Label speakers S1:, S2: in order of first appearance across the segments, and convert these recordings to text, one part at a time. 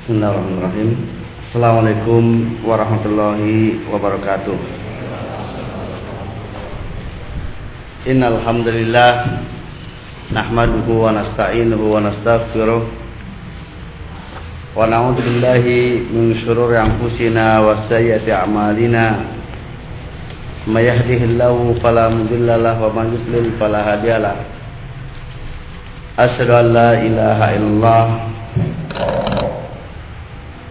S1: Bismillahirrahmanirrahim. Assalamualaikum warahmatullahi wabarakatuh. Innal hamdalillah nahmaduhu wa nasta'inuhu wa nastaghfiruh wa na'udzu billahi min shururi anfusina wa sayyiati a'malina. May yahdihillahu fala mudilla lahu wa man yudlil fala hadiyalah. Asyhadu an la ilaha illallah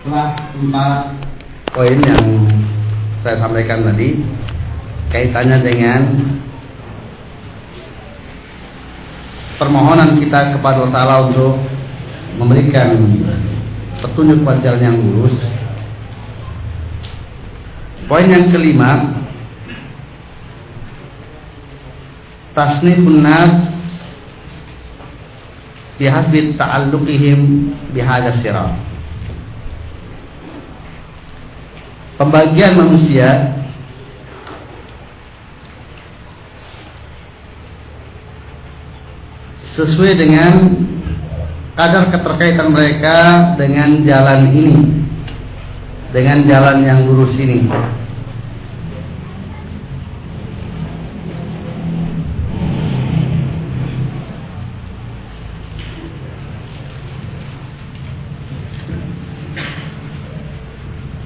S2: telah empat
S1: poin yang saya sampaikan tadi kaitannya dengan permohonan kita kepada Allah untuk memberikan petunjuk jalan yang lurus. Poin yang kelima tasnifun nas bihasbi ta'alluqihim bihadha sirat pembagian manusia. Sesuai dengan kadar keterkaitan mereka dengan jalan ini. Dengan jalan yang lurus ini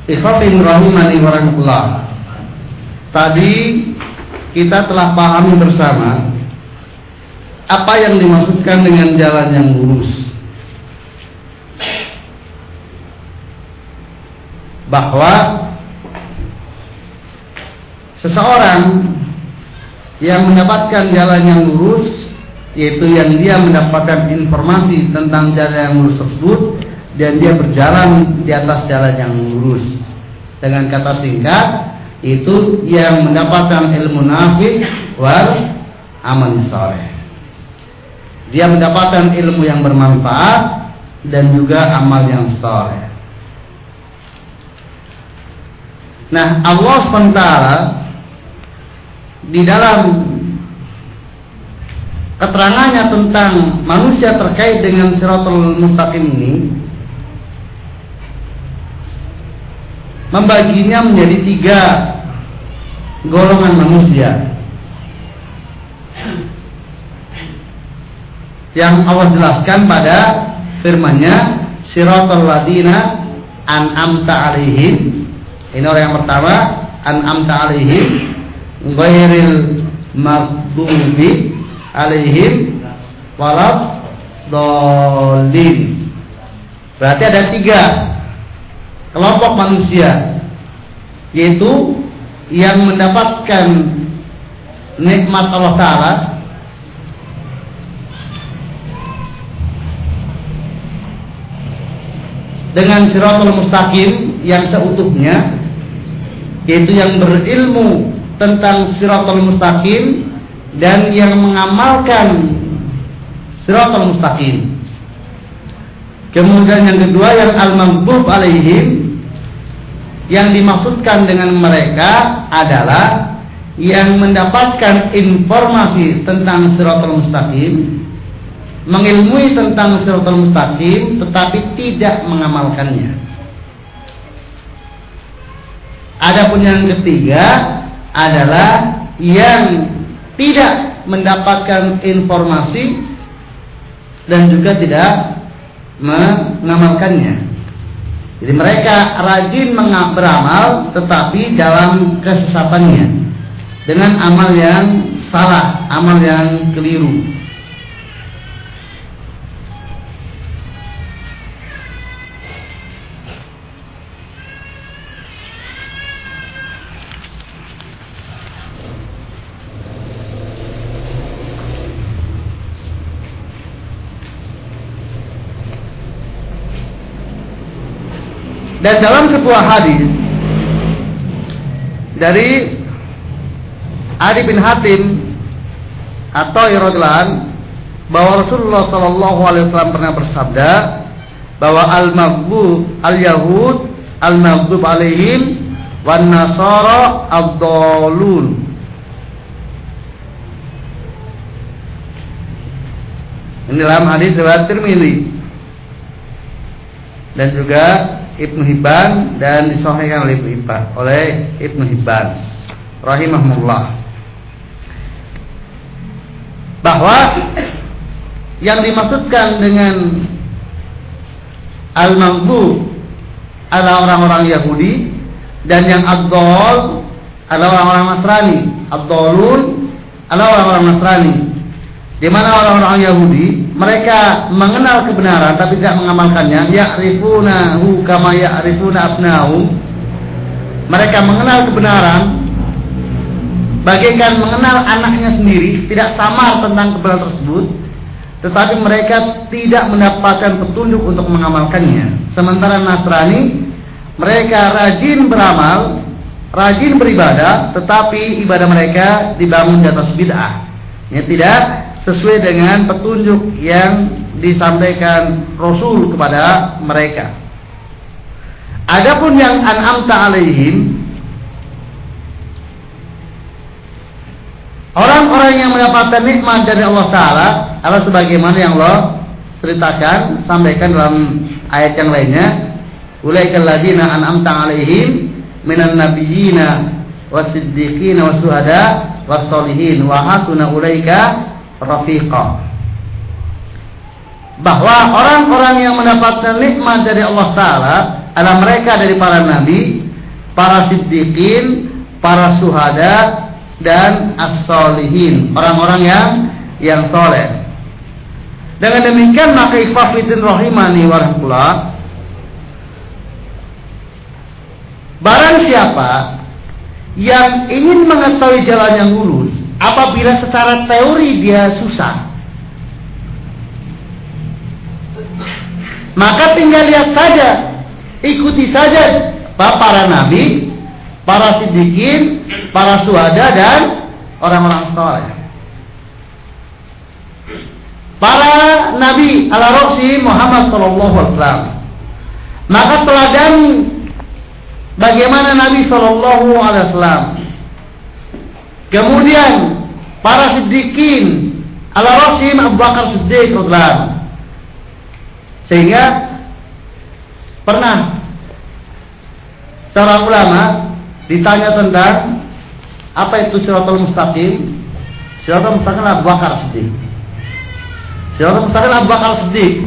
S1: Ikhwafin rahimani warahmatullah Tadi kita telah pahami bersama Apa yang dimaksudkan dengan jalan yang lurus. Bahwa Seseorang Yang mendapatkan jalan yang lurus Yaitu yang dia mendapatkan informasi tentang jalan yang lurus tersebut dan dia berjalan di atas jalan yang lurus. Dengan kata singkat, itu yang mendapatkan ilmu nafi wal amal soleh. Dia mendapatkan ilmu yang bermanfaat dan juga amal yang soleh. Nah, Allah SWT di dalam keterangannya tentang manusia terkait dengan siratul mustaqim ini membaginya menjadi tiga golongan manusia. Yang Allah jelaskan pada firman-Nya Siratal ladina an'amta alaihim. Ini orang yang pertama, an'amta alaihim ghairil maghdubi alaihim walad dolin. Berarti ada tiga kelompok manusia yaitu yang mendapatkan nikmat Allah taala dengan siratul mustaqim yang seutuhnya yaitu yang berilmu tentang siratul mustaqim dan yang mengamalkan siratul mustaqim. Kemudian yang kedua yang al-maghdub alaihim yang dimaksudkan dengan mereka adalah yang mendapatkan informasi tentang Siratul Mustaqim, mengilmui tentang Siratul Mustaqim tetapi tidak mengamalkannya. Adapun yang ketiga adalah yang tidak mendapatkan informasi dan juga tidak mengamalkannya. Jadi mereka rajin beramal tetapi dalam kesesatannya dengan amal yang salah, amal yang keliru. Dan dalam sebuah hadis dari Ali bin Hatim atau Iradlan bahwa Rasulullah Shallallahu Alaihi Wasallam pernah bersabda bahwa al maghdub al yahud al maghdub alaihim wan nasara abdolun ini dalam hadis riwayat Tirmidzi. Dan juga Ibnu Hibban dan disahihkan oleh Ibnu Hibban oleh Ibnu Hibban rahimahullah bahwa yang dimaksudkan dengan al-maghdu adalah orang-orang Yahudi dan yang ad-dol adalah orang-orang Nasrani. Ad-dolun adalah orang-orang Nasrani. Di mana orang-orang Yahudi mereka mengenal kebenaran tapi tidak mengamalkannya. Ya'rifunahu kama ya'rifuna abnahum. Mereka mengenal kebenaran bagaikan mengenal anaknya sendiri, tidak samar tentang kebenaran tersebut, tetapi mereka tidak mendapatkan petunjuk untuk mengamalkannya. Sementara Nasrani, mereka rajin beramal, rajin beribadah, tetapi ibadah mereka dibangun di atas bid'ah. Ya, tidak sesuai dengan petunjuk yang disampaikan Rasul kepada mereka. Adapun yang an'amta alaihim Orang-orang yang mendapatkan nikmat dari Allah Taala adalah sebagaimana yang Allah ceritakan, sampaikan dalam ayat yang lainnya. Ulaikal ladina an'amta 'alaihim minan nabiyyina wasiddiqina wasuhada wasolihin wa hasuna ulaika rafiqa. Bahwa orang-orang yang mendapatkan nikmat dari Allah Taala adalah mereka dari para nabi, para siddiqin, para suhada, dan as-solihin, orang-orang yang yang soleh. Dengan demikian maka ikhwafidin rahimani warahmatullah Barang siapa yang ingin mengetahui jalan yang lurus apabila secara teori dia susah maka tinggal lihat saja ikuti saja para nabi para sidikin, para suhada dan orang-orang soleh. Para nabi ala roksi Muhammad sallallahu alaihi wasallam. Maka teladani bagaimana Nabi sallallahu alaihi wasallam. Kemudian para siddiqin. Ala roksi Abu Bakar Siddiq Sehingga pernah seorang ulama ditanya tentang apa itu siratul mustaqim. Siratul mustaqim Abu Bakar Siddiq. Siratul mustaqim Abu Bakar Siddiq.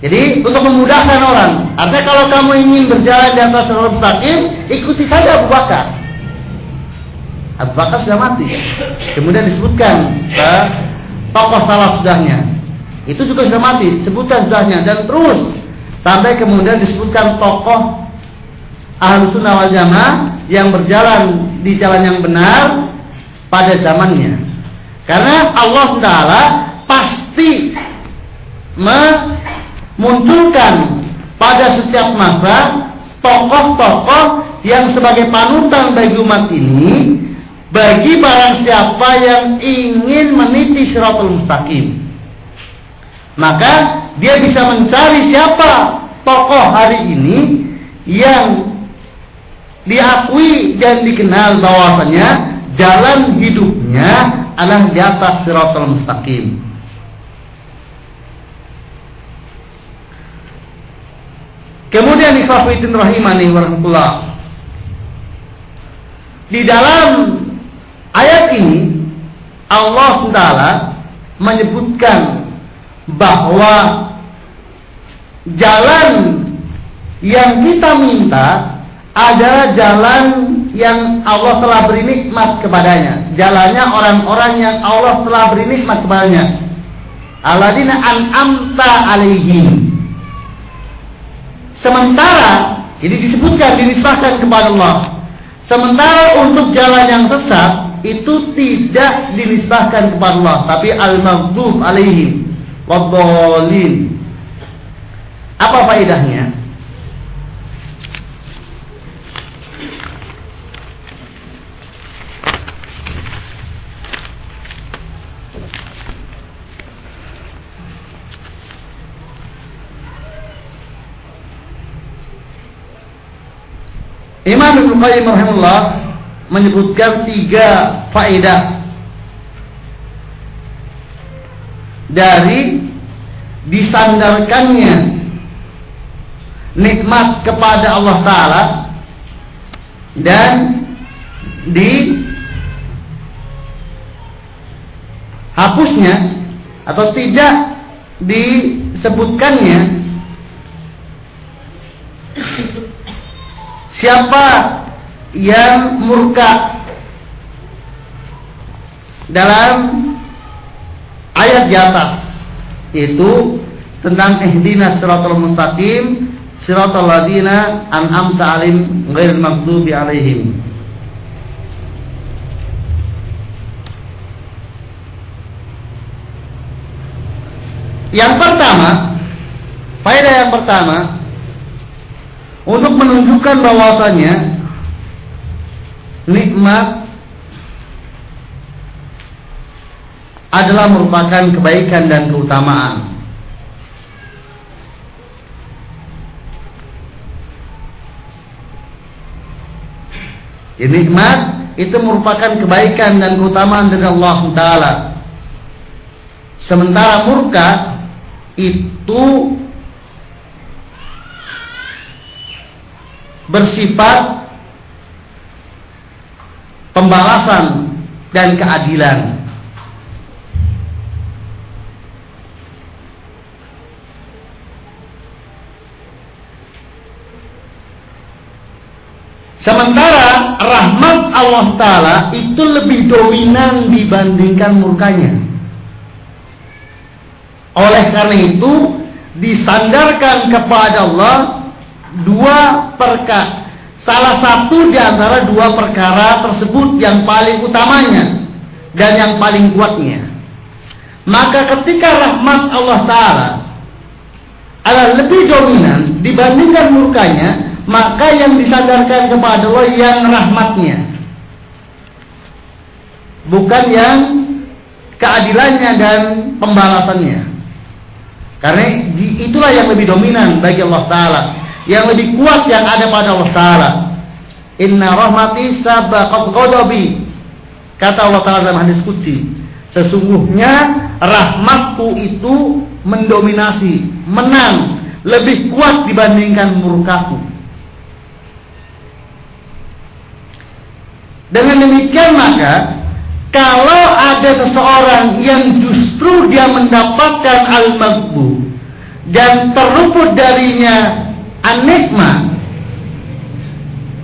S1: Jadi untuk memudahkan orang. Artinya kalau kamu ingin berjalan di atas siratul mustaqim ikuti saja Abu Bakar Abu Bakar sudah mati. Kemudian disebutkan tokoh salah sudahnya. Itu juga sudah mati sebutkan sudahnya. Dan terus sampai kemudian disebutkan tokoh ahlu sunnah wal jamaah yang berjalan di jalan yang benar pada zamannya. Karena Allah Taala pasti memunculkan pada setiap masa tokoh-tokoh yang sebagai panutan bagi umat ini bagi barang siapa yang ingin meniti syaratul mustaqim. Maka dia bisa mencari siapa tokoh hari ini yang diakui dan dikenal bahwasanya jalan hidupnya adalah di atas siratal mustaqim. Kemudian rahimani warahmatullah. Di dalam ayat ini Allah SWT menyebutkan bahwa jalan yang kita minta adalah jalan yang Allah telah beri nikmat kepadanya. Jalannya orang-orang yang Allah telah beri nikmat kepadanya. Aladina an'amta alaihim. Sementara ini disebutkan dinisbahkan kepada Allah. Sementara untuk jalan yang sesat itu tidak dinisbahkan kepada Allah, tapi al-maghdub alaihim wadhalin. Apa faedahnya? Imam Ibnu Qayyim rahimahullah menyebutkan tiga faedah dari disandarkannya nikmat kepada Allah taala dan di hapusnya atau tidak disebutkannya Siapa yang murka dalam ayat di atas itu tentang ihdina siratal mustaqim siratal ladina an'amta alim ghairil maghdubi alaihim. Yang pertama, faedah yang pertama untuk menunjukkan bahwasanya nikmat adalah merupakan kebaikan dan keutamaan. Nikmat itu merupakan kebaikan dan keutamaan dari Allah Taala. Sementara murka itu bersifat pembalasan dan keadilan. Sementara rahmat Allah Ta'ala itu lebih dominan dibandingkan murkanya. Oleh karena itu, disandarkan kepada Allah dua perkara salah satu di antara dua perkara tersebut yang paling utamanya dan yang paling kuatnya. Maka ketika rahmat Allah Ta'ala adalah lebih dominan dibandingkan murkanya, maka yang disandarkan kepada Allah yang rahmatnya. Bukan yang keadilannya dan pembalasannya. Karena itulah yang lebih dominan bagi Allah Ta'ala yang lebih kuat yang ada pada Allah Taala. Inna rahmati sabaqat ghadabi. Kata Allah Taala dalam hadis qudsi, sesungguhnya rahmatku itu mendominasi, menang, lebih kuat dibandingkan murkaku. Dengan demikian maka kalau ada seseorang yang justru dia mendapatkan al-maghbu dan terluput darinya Anikma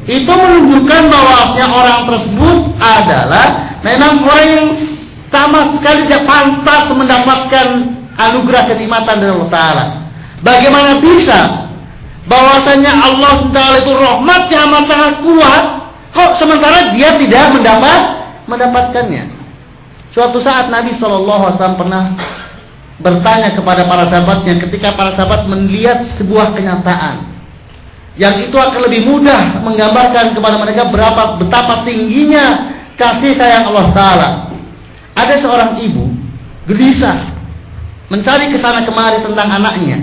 S1: itu menunjukkan bahwa orang tersebut adalah memang orang yang sama sekali tidak pantas mendapatkan anugerah kenikmatan dari Allah Taala. Bagaimana bisa bahwasanya Allah Taala itu rahmatnya amat sangat kuat, kok sementara dia tidak mendapat mendapatkannya. Suatu saat Nabi Shallallahu Alaihi Wasallam pernah bertanya kepada para sahabatnya ketika para sahabat melihat sebuah kenyataan yang itu akan lebih mudah menggambarkan kepada mereka berapa betapa tingginya kasih sayang Allah Taala. Ada seorang ibu gelisah mencari ke sana kemari tentang anaknya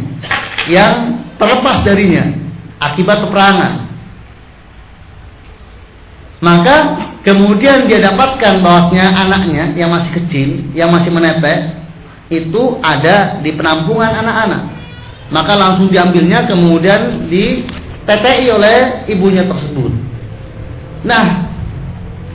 S1: yang terlepas darinya akibat peperangan. Maka kemudian dia dapatkan bahwasanya anaknya yang masih kecil, yang masih menetes itu ada di penampungan anak-anak. Maka langsung diambilnya kemudian ditetei oleh ibunya tersebut. Nah,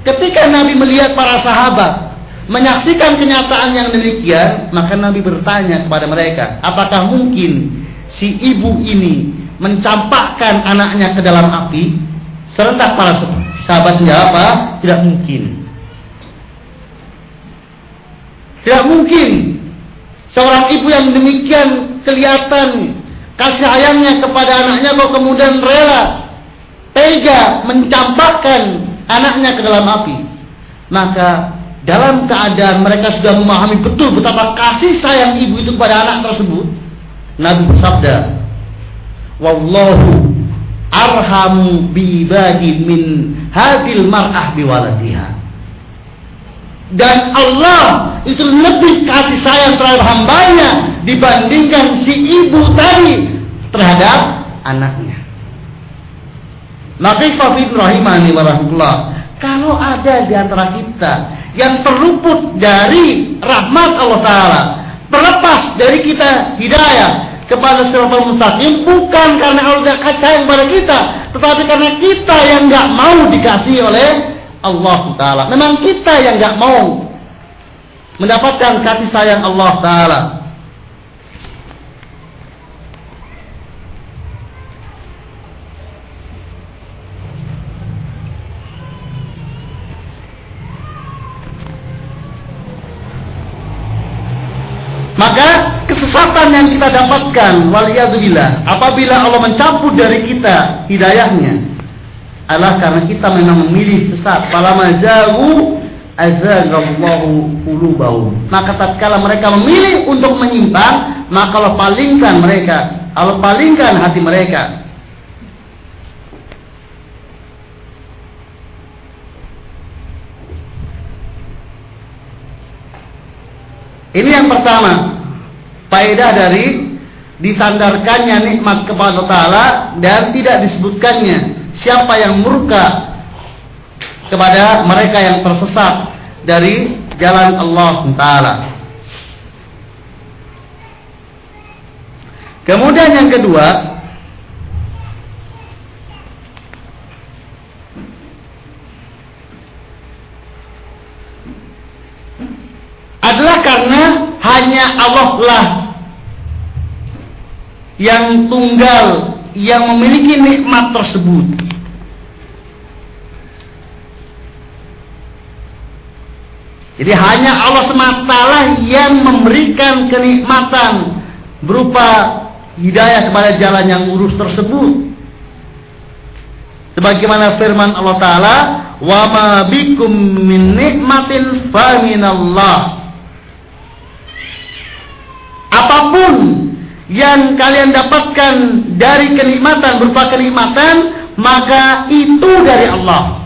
S1: ketika Nabi melihat para sahabat menyaksikan kenyataan yang demikian, maka Nabi bertanya kepada mereka, apakah mungkin si ibu ini mencampakkan anaknya ke dalam api? Serentak para sahabat menjawab? Tidak mungkin. Tidak mungkin seorang ibu yang demikian kelihatan kasih sayangnya kepada anaknya kok kemudian rela tega mencampakkan anaknya ke dalam api. Maka dalam keadaan mereka sudah memahami betul betapa kasih sayang ibu itu kepada anak tersebut, Nabi bersabda, "Wallahu arhamu bi ibadi min hadil mar'ah biwaladiha." Dan Allah itu lebih kasih sayang terhadap hambanya dibandingkan si ibu tadi terhadap anaknya. Maka Ikhwan Rahimani warahmatullah Kalau ada di antara kita yang terluput dari rahmat Allah Ta'ala Terlepas dari kita hidayah kepada siratal mustaqim bukan karena Allah tidak sayang kepada kita, tetapi karena kita yang nggak mau dikasih oleh Allah Taala. Memang kita yang nggak mau mendapatkan kasih sayang Allah Taala. Maka kesesatan yang kita dapatkan waliyadzubillah apabila Allah mencabut dari kita hidayahnya adalah karena kita memang memilih sesat. Falama jahu azaghallahu qulubahum. Maka tatkala mereka memilih untuk menyimpang, maka Allah palingkan mereka, Allah palingkan hati mereka. Ini yang pertama, faedah dari disandarkannya nikmat kepada Taala dan tidak disebutkannya siapa yang murka kepada mereka yang tersesat dari jalan Allah Taala. Kemudian yang kedua, adalah karena hanya Allah lah yang tunggal yang memiliki nikmat tersebut. Jadi hanya Allah semata lah yang memberikan kenikmatan berupa hidayah kepada jalan yang lurus tersebut. Sebagaimana firman Allah Taala, "Wa ma bikum min nikmatin fa minallah." apa pun yang kalian dapatkan dari kenikmatan berupa kenikmatan maka itu dari Allah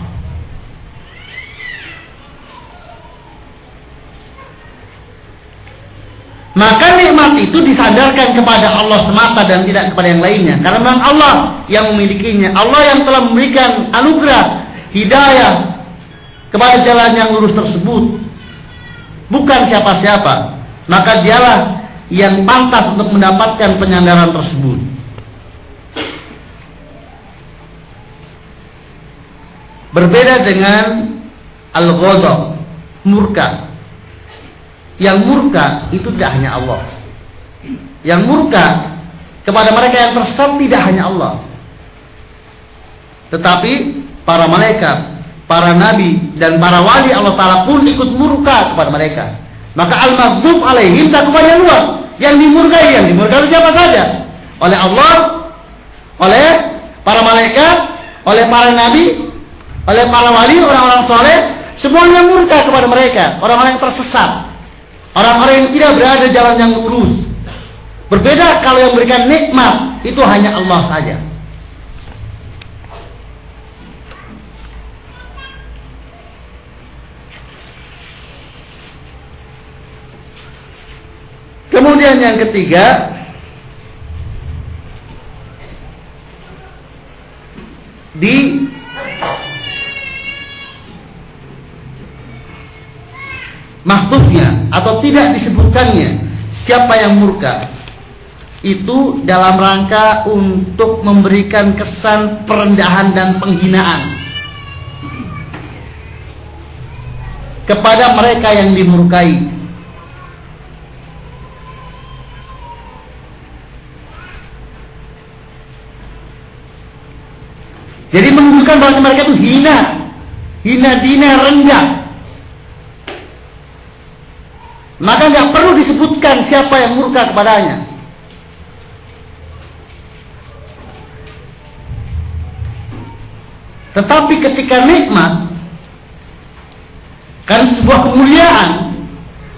S1: Maka nikmat itu disandarkan kepada Allah semata dan tidak kepada yang lainnya. Karena memang Allah yang memilikinya. Allah yang telah memberikan anugerah, hidayah kepada jalan yang lurus tersebut. Bukan siapa-siapa. Maka dialah yang pantas untuk mendapatkan penyandaran tersebut. Berbeda dengan al-ghadab, murka. Yang murka itu tidak hanya Allah. Yang murka kepada mereka yang tersesat tidak hanya Allah. Tetapi para malaikat, para nabi dan para wali Allah Taala pun ikut murka kepada mereka. Maka al-maghdub alaihim kepada luas. Yang dimurkai, yang dimurkai siapa saja? Oleh Allah, oleh para malaikat, oleh para nabi, oleh para wali, orang-orang soleh, semuanya murka kepada mereka, orang-orang yang tersesat, orang-orang yang tidak berada jalan yang lurus. Berbeda kalau yang memberikan nikmat itu hanya Allah saja. Kemudian yang ketiga di maksudnya atau tidak disebutkannya siapa yang murka itu dalam rangka untuk memberikan kesan perendahan dan penghinaan kepada mereka yang dimurkai. Jadi menunjukkan bahwa mereka itu hina, hina dina rendah. Maka nggak perlu disebutkan siapa yang murka kepadanya. Tetapi ketika nikmat karena sebuah kemuliaan,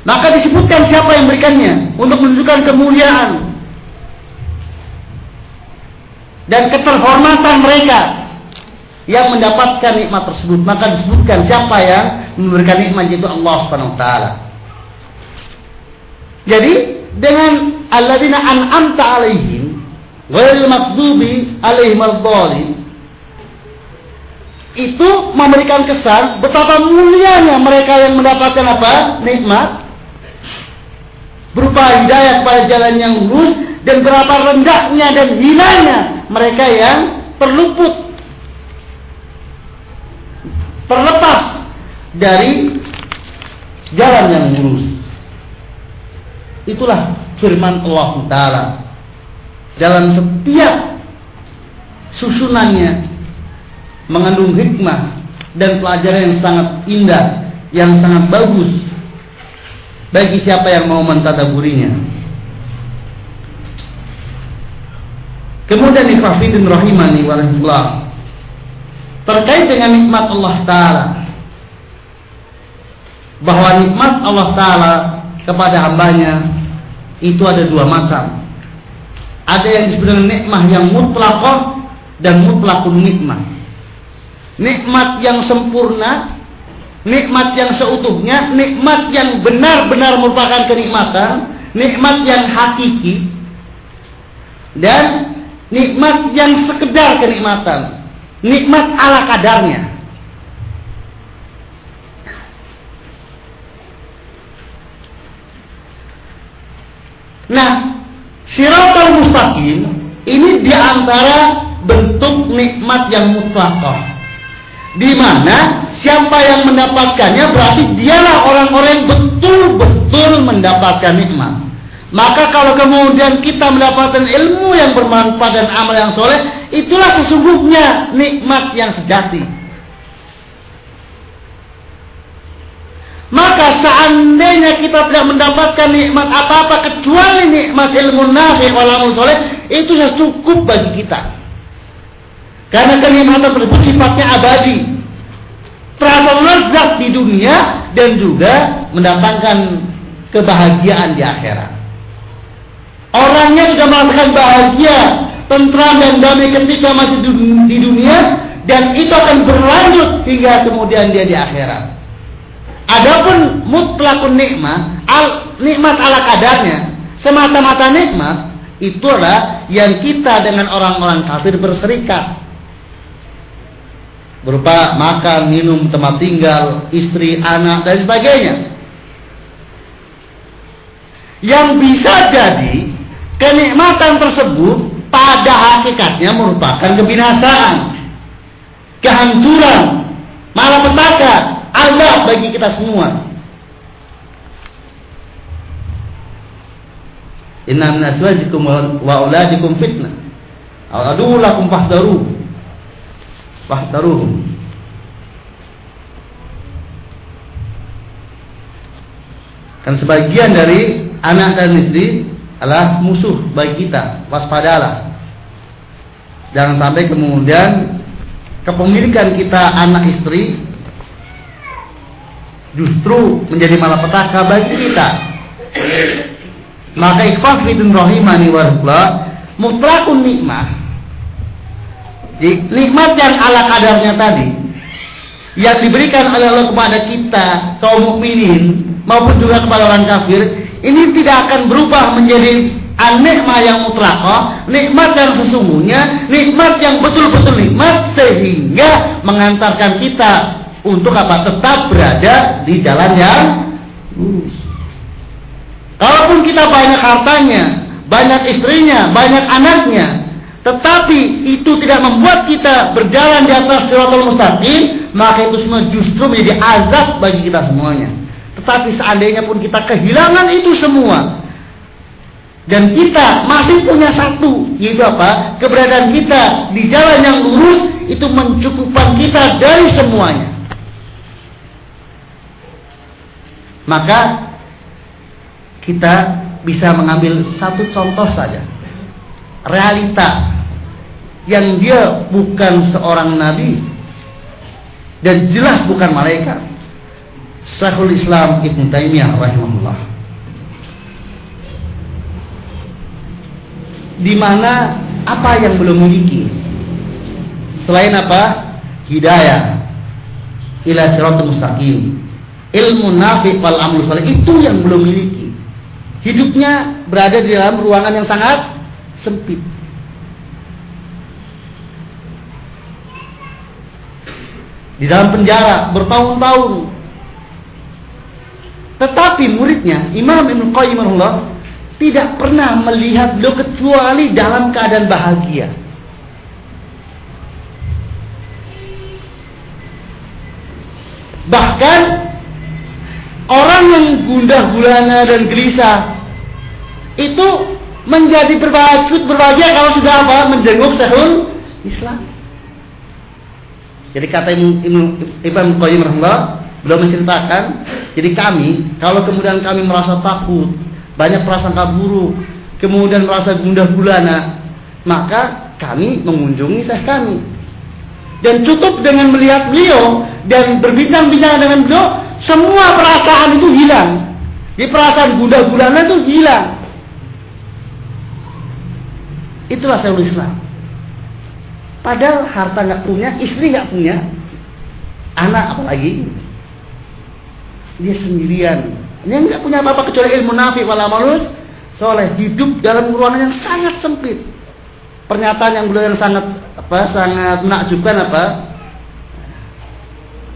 S1: maka disebutkan siapa yang memberikannya untuk menunjukkan kemuliaan dan keterhormatan mereka yang mendapatkan nikmat tersebut. Maka disebutkan siapa yang memberikan nikmat itu Allah Subhanahu wa taala. Jadi dengan alladzina an'amta alaihim ghairil maghdubi alaihim itu memberikan kesan betapa mulianya mereka yang mendapatkan apa? Nikmat berupa hidayah kepada jalan yang lurus dan berapa rendahnya dan hinanya mereka yang terluput terlepas dari jalan yang lurus. Itulah firman Allah Taala. Dalam setiap susunannya mengandung hikmah dan pelajaran yang sangat indah, yang sangat bagus bagi siapa yang mau mentadaburinya. Kemudian ikhwafidin rahimani warahmatullah terkait dengan nikmat Allah Ta'ala. Bahwa nikmat Allah Ta'ala kepada hambanya itu ada dua macam ada yang disebut dengan nikmah yang mutlakah dan mutlakun nikmah nikmat yang sempurna, nikmat yang seutuhnya, nikmat yang benar-benar merupakan kenikmatan, nikmat yang hakiki, dan nikmat yang sekedar kenikmatan, nikmat ala kadarnya. Nah, siratal mustaqim ini di antara bentuk nikmat yang mutlak di mana siapa yang mendapatkannya berarti dialah orang-orang yang betul-betul mendapatkan nikmat. Maka kalau kemudian kita mendapatkan ilmu yang bermanfaat dan amal yang soleh, itulah sesungguhnya nikmat yang sejati. Maka seandainya kita tidak mendapatkan nikmat apa-apa kecuali nikmat ilmu nafi wal soleh, itu sudah cukup bagi kita. Karena kenikmatan tersebut sifatnya abadi. Terasa lezat di dunia dan juga mendatangkan kebahagiaan di akhirat. Orangnya sudah merasakan bahagia, tentram dan damai ketika masih di dunia dan itu akan berlanjut hingga kemudian dia di akhirat. Adapun mutlakun nikmat, al, nikmat ala kadarnya, semata-mata nikmat, itulah yang kita dengan orang-orang kafir berserikat berupa makan, minum, tempat tinggal, istri, anak dan sebagainya. Yang bisa jadi kenikmatan tersebut pada hakikatnya merupakan kebinasaan, kehancuran, malapetaka, Allah bagi kita semua. Inna min azwajikum wa auladikum fitnah. Adu lakum fahdharuhu fahtaruhum kan sebagian dari anak dan istri adalah musuh bagi kita waspadalah jangan sampai kemudian kepemilikan kita anak istri justru menjadi malapetaka bagi kita. Maka ikhfah fitun rahimani warahmatullah mutlakun nikmah nikmat. Yang ala kadarnya tadi yang diberikan oleh Allah kepada kita kaum mukminin maupun juga kepada orang kafir ini tidak akan berubah menjadi anikmah yang mutlakah, nikmat yang sesungguhnya, nikmat yang betul-betul nikmat sehingga mengantarkan kita untuk apa? Tetap berada di jalan yang lurus. Kalaupun kita banyak hartanya, banyak istrinya, banyak anaknya, tetapi itu tidak membuat kita berjalan di atas siratul mustaqim, maka itu semua justru menjadi azab bagi kita semuanya. Tetapi seandainya pun kita kehilangan itu semua, dan kita masih punya satu, yaitu apa? Keberadaan kita di jalan yang lurus itu mencukupkan kita dari semuanya. Maka kita bisa mengambil satu contoh saja. Realita yang dia bukan seorang nabi dan jelas bukan malaikat. Syekhul Islam Ibn Taimiyah rahimahullah. Di mana apa yang belum memiliki? Selain apa? Hidayah ila siratul mustaqim. Ilmu nafi wal amal saleh itu yang belum miliki. Hidupnya berada di dalam ruangan yang sangat sempit. di dalam penjara bertahun-tahun. Tetapi muridnya Imam Ibn Qayyim Allah tidak pernah melihat beliau kecuali dalam keadaan bahagia. Bahkan orang yang gundah gulana dan gelisah itu menjadi berbahagia, berbahagia kalau sudah apa menjenguk Syekhul Islam. Jadi kata Ibn Qayyim rahimahullah beliau menceritakan, jadi kami kalau kemudian kami merasa takut, banyak prasangka buruk, kemudian merasa gundah gulana, maka kami mengunjungi syekh kami. Dan cukup dengan melihat beliau dan berbincang-bincang dengan beliau, semua perasaan itu hilang. Di perasaan gundah gulana itu hilang. Itulah saya Islam. Padahal harta nggak punya, istri nggak punya, anak apalagi dia sendirian. Dia nggak punya apa-apa kecuali ilmu nafi wala malus soleh hidup dalam ruangan yang sangat sempit. Pernyataan yang beliau yang sangat apa sangat menakjubkan apa?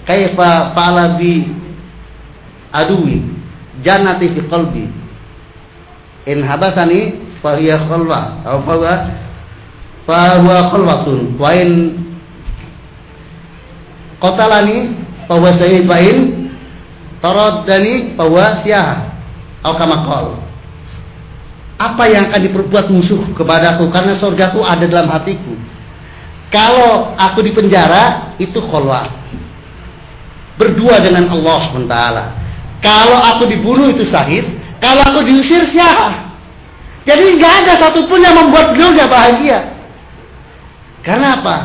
S1: Kaifa fa'ala bi adui jannati fi qalbi. In habasani fa hiya khalwa? Atau fahuwa khalwatun. Wa in qatalani fahuwa syahid wa in taraddani fahuwa siyah. Atau kama apa yang akan diperbuat musuh kepadaku? Karena surgaku ada dalam hatiku. Kalau aku di penjara itu khalwat berdua dengan Allah SWT kalau aku dibunuh itu syahid kalau aku diusir syah jadi nggak ada satupun yang membuat beliau gak bahagia karena apa?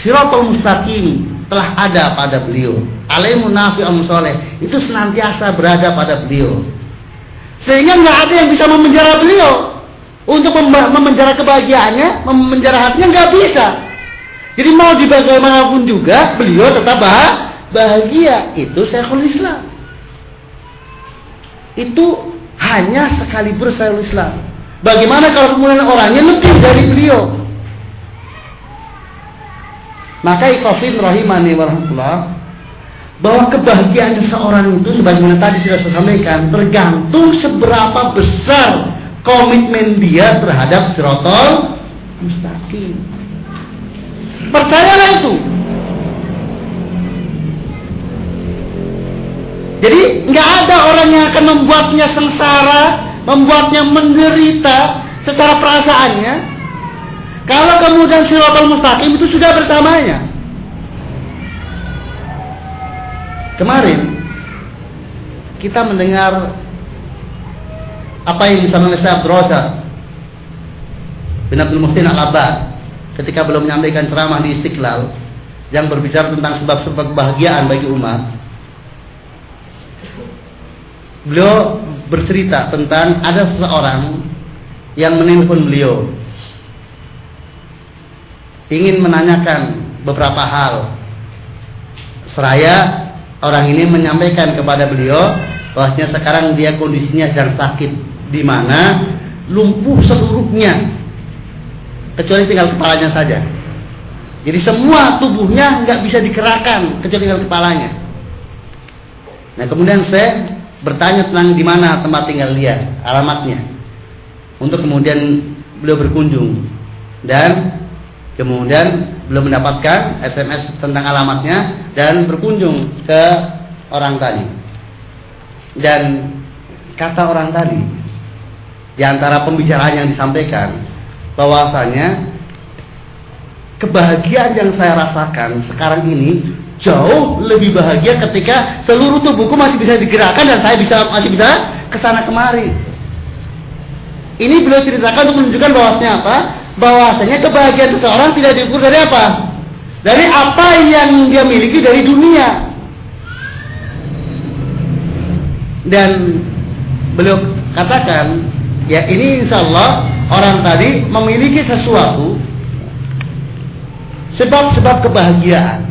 S1: Siratul mustaqim telah ada pada beliau. Alaihi nafi soleh itu senantiasa berada pada beliau. Sehingga nggak ada yang bisa memenjara beliau untuk memenjara kebahagiaannya, memenjara hatinya nggak bisa. Jadi mau dibagaimanapun juga beliau tetap bahagia. Itu Syekhul Islam. Itu hanya sekali Syekhul Islam. Bagaimana kalau kemudian orangnya lebih dari beliau? Maka ikofin rahimani warahmatullah bahwa kebahagiaan seseorang itu sebagaimana tadi sudah saya sampaikan tergantung seberapa besar komitmen dia terhadap sirotol mustaqim. Percayalah itu. Jadi nggak ada orang yang akan membuatnya sengsara membuatnya menderita secara perasaannya. Kalau kemudian siratal mustaqim itu sudah bersamanya. Kemarin kita mendengar apa yang disampaikan oleh Syekh Abdul bin Abdul Muhsin Al-Abbad ketika belum menyampaikan ceramah di Istiqlal yang berbicara tentang sebab-sebab kebahagiaan bagi umat beliau bercerita tentang ada seseorang yang menelpon beliau. Ingin menanyakan beberapa hal. Seraya orang ini menyampaikan kepada beliau bahwasanya sekarang dia kondisinya sedang sakit. Di mana lumpuh seluruhnya. Kecuali tinggal kepalanya saja. Jadi semua tubuhnya nggak bisa dikerahkan kecuali tinggal kepalanya. Nah kemudian saya bertanya tentang di mana tempat tinggal dia, alamatnya, untuk kemudian beliau berkunjung dan kemudian belum mendapatkan SMS tentang alamatnya dan berkunjung ke orang tadi. Dan kata orang tadi di antara pembicaraan yang disampaikan bahwasanya kebahagiaan yang saya rasakan sekarang ini jauh lebih bahagia ketika seluruh tubuhku masih bisa digerakkan dan saya bisa masih bisa ke sana kemari. Ini beliau ceritakan untuk menunjukkan bahwasanya apa? Bahwasanya kebahagiaan seseorang tidak diukur dari apa? Dari apa yang dia miliki dari dunia. Dan beliau katakan, ya ini insya Allah orang tadi memiliki sesuatu sebab-sebab kebahagiaan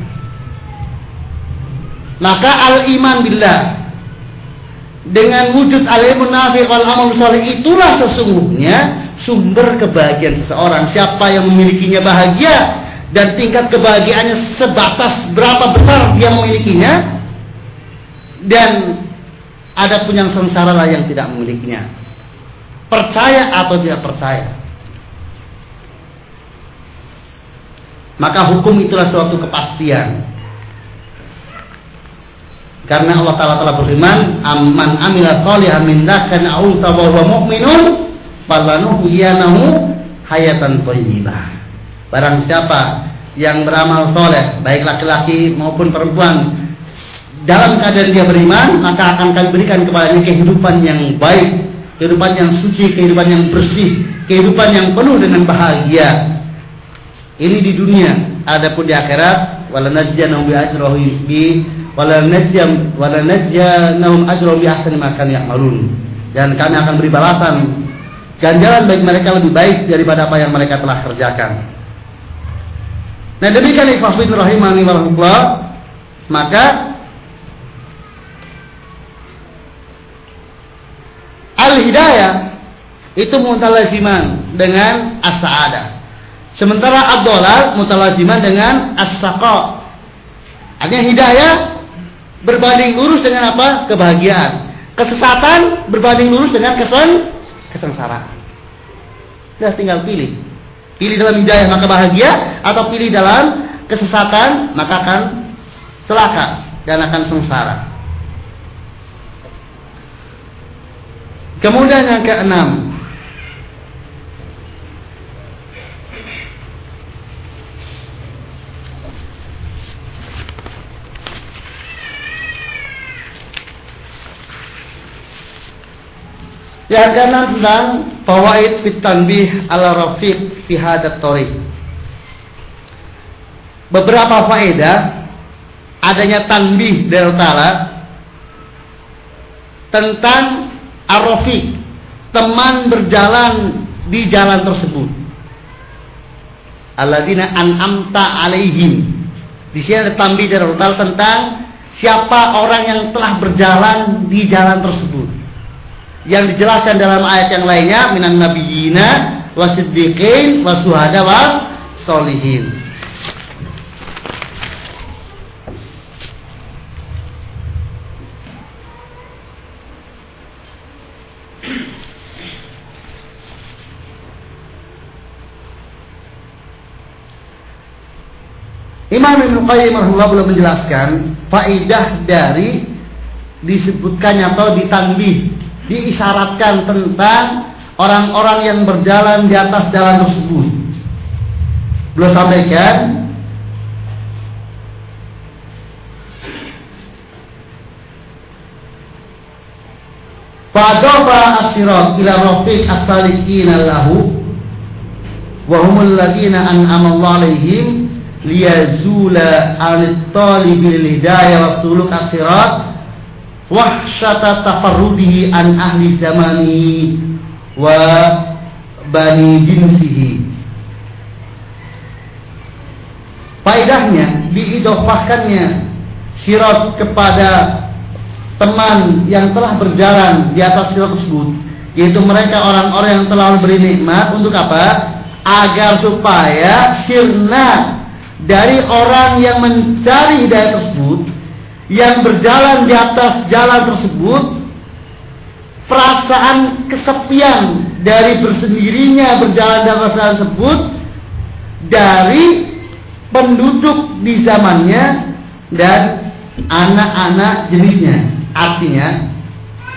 S1: maka al-iman billah dengan wujud al-ilmu nafi wal amal salih itulah sesungguhnya sumber kebahagiaan seseorang. Siapa yang memilikinya bahagia dan tingkat kebahagiaannya sebatas berapa besar dia memilikinya dan ada pun yang sengsara lah yang tidak memilikinya. Percaya atau tidak percaya. Maka hukum itulah suatu kepastian. Karena Allah Taala telah berfirman, "Amman amila shalihan min dzakarin aw unsa wa huwa mu'minun, falanuhyiyanahu hayatan thayyibah." Barang siapa yang beramal soleh, baik laki-laki maupun perempuan, dalam keadaan dia beriman, maka akan kami berikan kepadanya kehidupan yang baik, kehidupan yang suci, kehidupan yang bersih, kehidupan yang penuh dengan bahagia. Ini di dunia, adapun di akhirat, walanajjanahum bi wala najjam wala ajrahum bi ahsani ma kanu ya'malun. Dan kami akan beri balasan ganjaran bagi mereka lebih baik daripada apa yang mereka telah kerjakan. Nah demikian ikhwafid rahimani warahmatullah maka al-hidayah itu mutalaziman dengan as-sa'adah. Sementara ad-dhalal mutalaziman dengan as-saqa. Artinya hidayah berbanding lurus dengan apa? Kebahagiaan. Kesesatan berbanding lurus dengan kesen kesengsaraan. Sudah tinggal pilih. Pilih dalam hidayah maka bahagia atau pilih dalam kesesatan maka akan celaka dan akan sengsara. Kemudian yang keenam, Yang keenam tentang fawaid fit tanbih ala rafiq fi hadat. Beberapa faedah adanya tanbih dari Ta'ala tentang arafiq, teman berjalan di jalan tersebut. Alladzina an'amta alaihim. Di sini ada tanbih dari tentang siapa orang yang telah berjalan di jalan tersebut yang dijelaskan dalam ayat yang lainnya minan nabiyina wasiddiqin wasuhada was solihin. Imam Ibn Qayyim rahimahullah belum menjelaskan faidah dari disebutkannya atau ditanbih diisyaratkan tentang orang-orang yang berjalan di atas jalan tersebut. Belum sampaikan Fadofa asirat ila rafiq as-salikin lahu wa humul ladina an'ama Allah alaihim liyazula anit-talibil hidayah wa suluk asirat wahsyata tafarrudihi an ahli zamani wa bani jinsihi. Faedahnya diidofahkannya sirat kepada teman yang telah berjalan di atas sirat tersebut yaitu mereka orang-orang yang telah beri nikmat untuk apa? Agar supaya sirna dari orang yang mencari hidayah tersebut yang berjalan di atas jalan tersebut perasaan kesepian dari bersendirinya berjalan di atas jalan tersebut dari penduduk di zamannya dan anak-anak jenisnya. Artinya,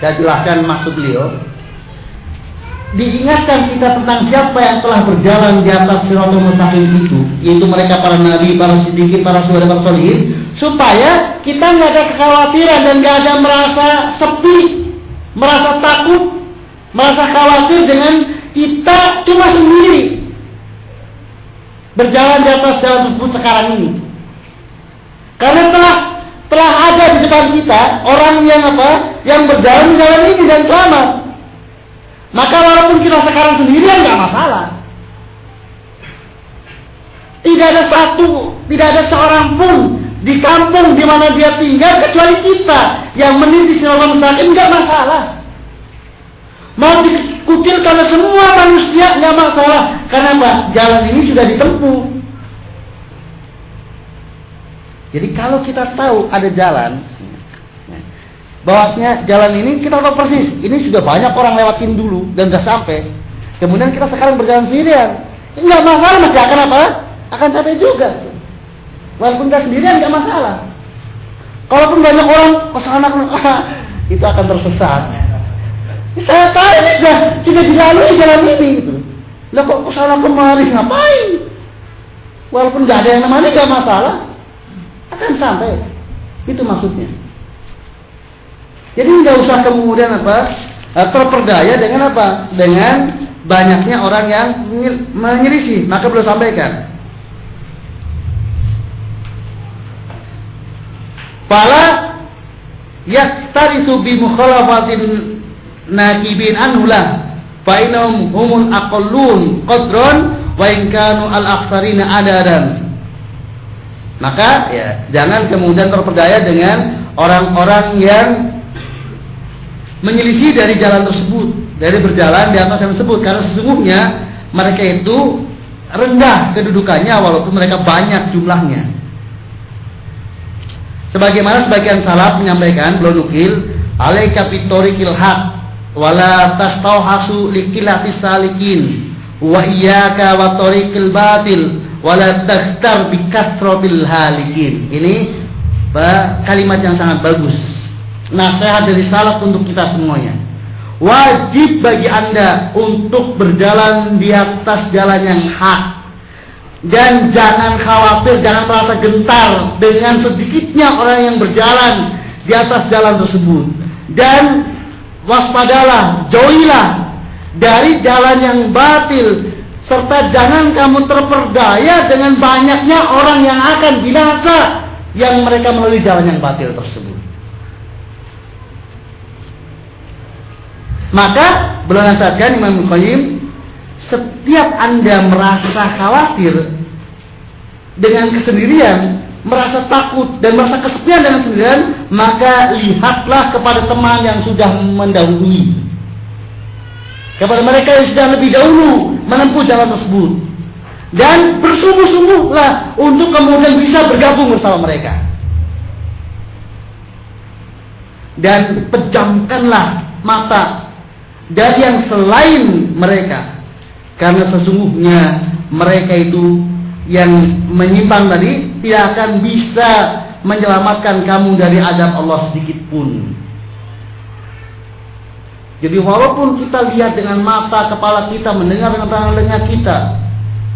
S1: saya jelaskan maksud beliau. Diingatkan kita tentang siapa yang telah berjalan di atas siratul mustaqim itu, yaitu mereka para nabi, para siddiqin, para saudara para solihin, supaya kita nggak ada kekhawatiran dan nggak ada merasa sepi, merasa takut, merasa khawatir dengan kita cuma sendiri berjalan di atas jalan tersebut sekarang ini. Karena telah telah ada di depan kita orang yang apa? Yang berjalan di jalan ini dan selamat. Maka walaupun kita sekarang sendirian nggak masalah. Tidak ada satu, tidak ada seorang pun di kampung di mana dia tinggal kecuali kita yang meniti siratal mustaqim nggak masalah. Mau dikucilkan semua manusia nggak masalah. Karena apa? Jalan ini sudah ditempuh. Jadi kalau kita tahu ada jalan, bahwasanya jalan ini kita tahu persis. Ini sudah banyak orang lewatin dulu dan sudah sampai. Kemudian kita sekarang berjalan sendirian. Nggak masalah masih akan apa? Akan capek juga. Walaupun nggak sendirian nggak masalah. Kalaupun banyak orang ke sana itu akan tersesat. Saya tahu ini sudah sudah dilalui jalan ini gitu. Lah kok ke sana kemari ngapain? Walaupun nggak ada yang namanya nggak masalah, akan sampai. Itu maksudnya. Jadi nggak usah kemudian apa eh, terperdaya dengan apa? Dengan banyaknya orang yang menyelisih. Maka belum sampaikan. Fala yaktarisu bi mukhalafatin nakibin anhulah fa innahum humul aqallun qadran wa in kanu al aktsarina adadan. Maka ya jangan kemudian terperdaya dengan orang-orang yang menyelisih dari jalan tersebut dari berjalan di atas yang tersebut. Karena sesungguhnya mereka itu rendah kedudukannya walaupun mereka banyak jumlahnya sebagaimana sebagian salaf menyampaikan belum nukil alaika fitorikil haq wala tastauhasu likilati salikin wa iyyaka wa tariqil batil wala takhtar bi kasratil halikin ini kalimat yang sangat bagus. Nasihat dari salaf untuk kita semuanya. Wajib bagi anda untuk berjalan di atas jalan yang hak dan jangan khawatir jangan merasa gentar dengan sedikitnya orang yang berjalan di atas jalan tersebut dan waspadalah, jauhilah dari jalan yang batil serta jangan kamu terperdaya dengan banyaknya orang yang akan binasa yang mereka melalui jalan yang batil tersebut. Maka beliau nasihatkan Imam Qayyim setiap Anda merasa khawatir dengan kesendirian merasa takut dan merasa kesepian dengan sendirian, maka lihatlah kepada teman yang sudah mendahului. Kepada mereka yang sudah lebih dahulu menempuh jalan tersebut. Dan bersungguh-sungguhlah untuk kemudian bisa bergabung bersama mereka. Dan pejamkanlah mata dari yang selain mereka. Karena sesungguhnya mereka itu yang menyimpang tadi tidak akan bisa menyelamatkan kamu dari azab Allah sedikit pun. Jadi walaupun kita lihat dengan mata kepala kita, mendengar dengan telinga kita,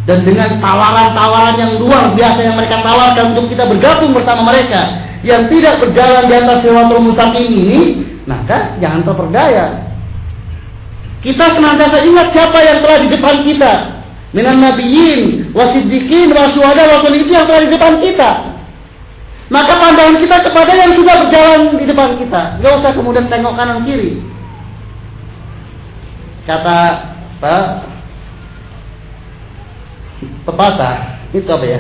S1: dan dengan tawaran-tawaran yang luar biasa yang mereka tawarkan untuk kita bergabung bersama mereka yang tidak berjalan di atas siratul mustaqim ini, maka jangan terperdaya. Kita senantiasa ingat siapa yang telah di depan kita, minan nabiyyin wasiddiqin wasuhada wa itu yang telah di depan kita. Maka pandangan kita kepada yang sudah berjalan di depan kita. Gak usah kemudian tengok kanan kiri. Kata apa? Pepatah itu apa ya?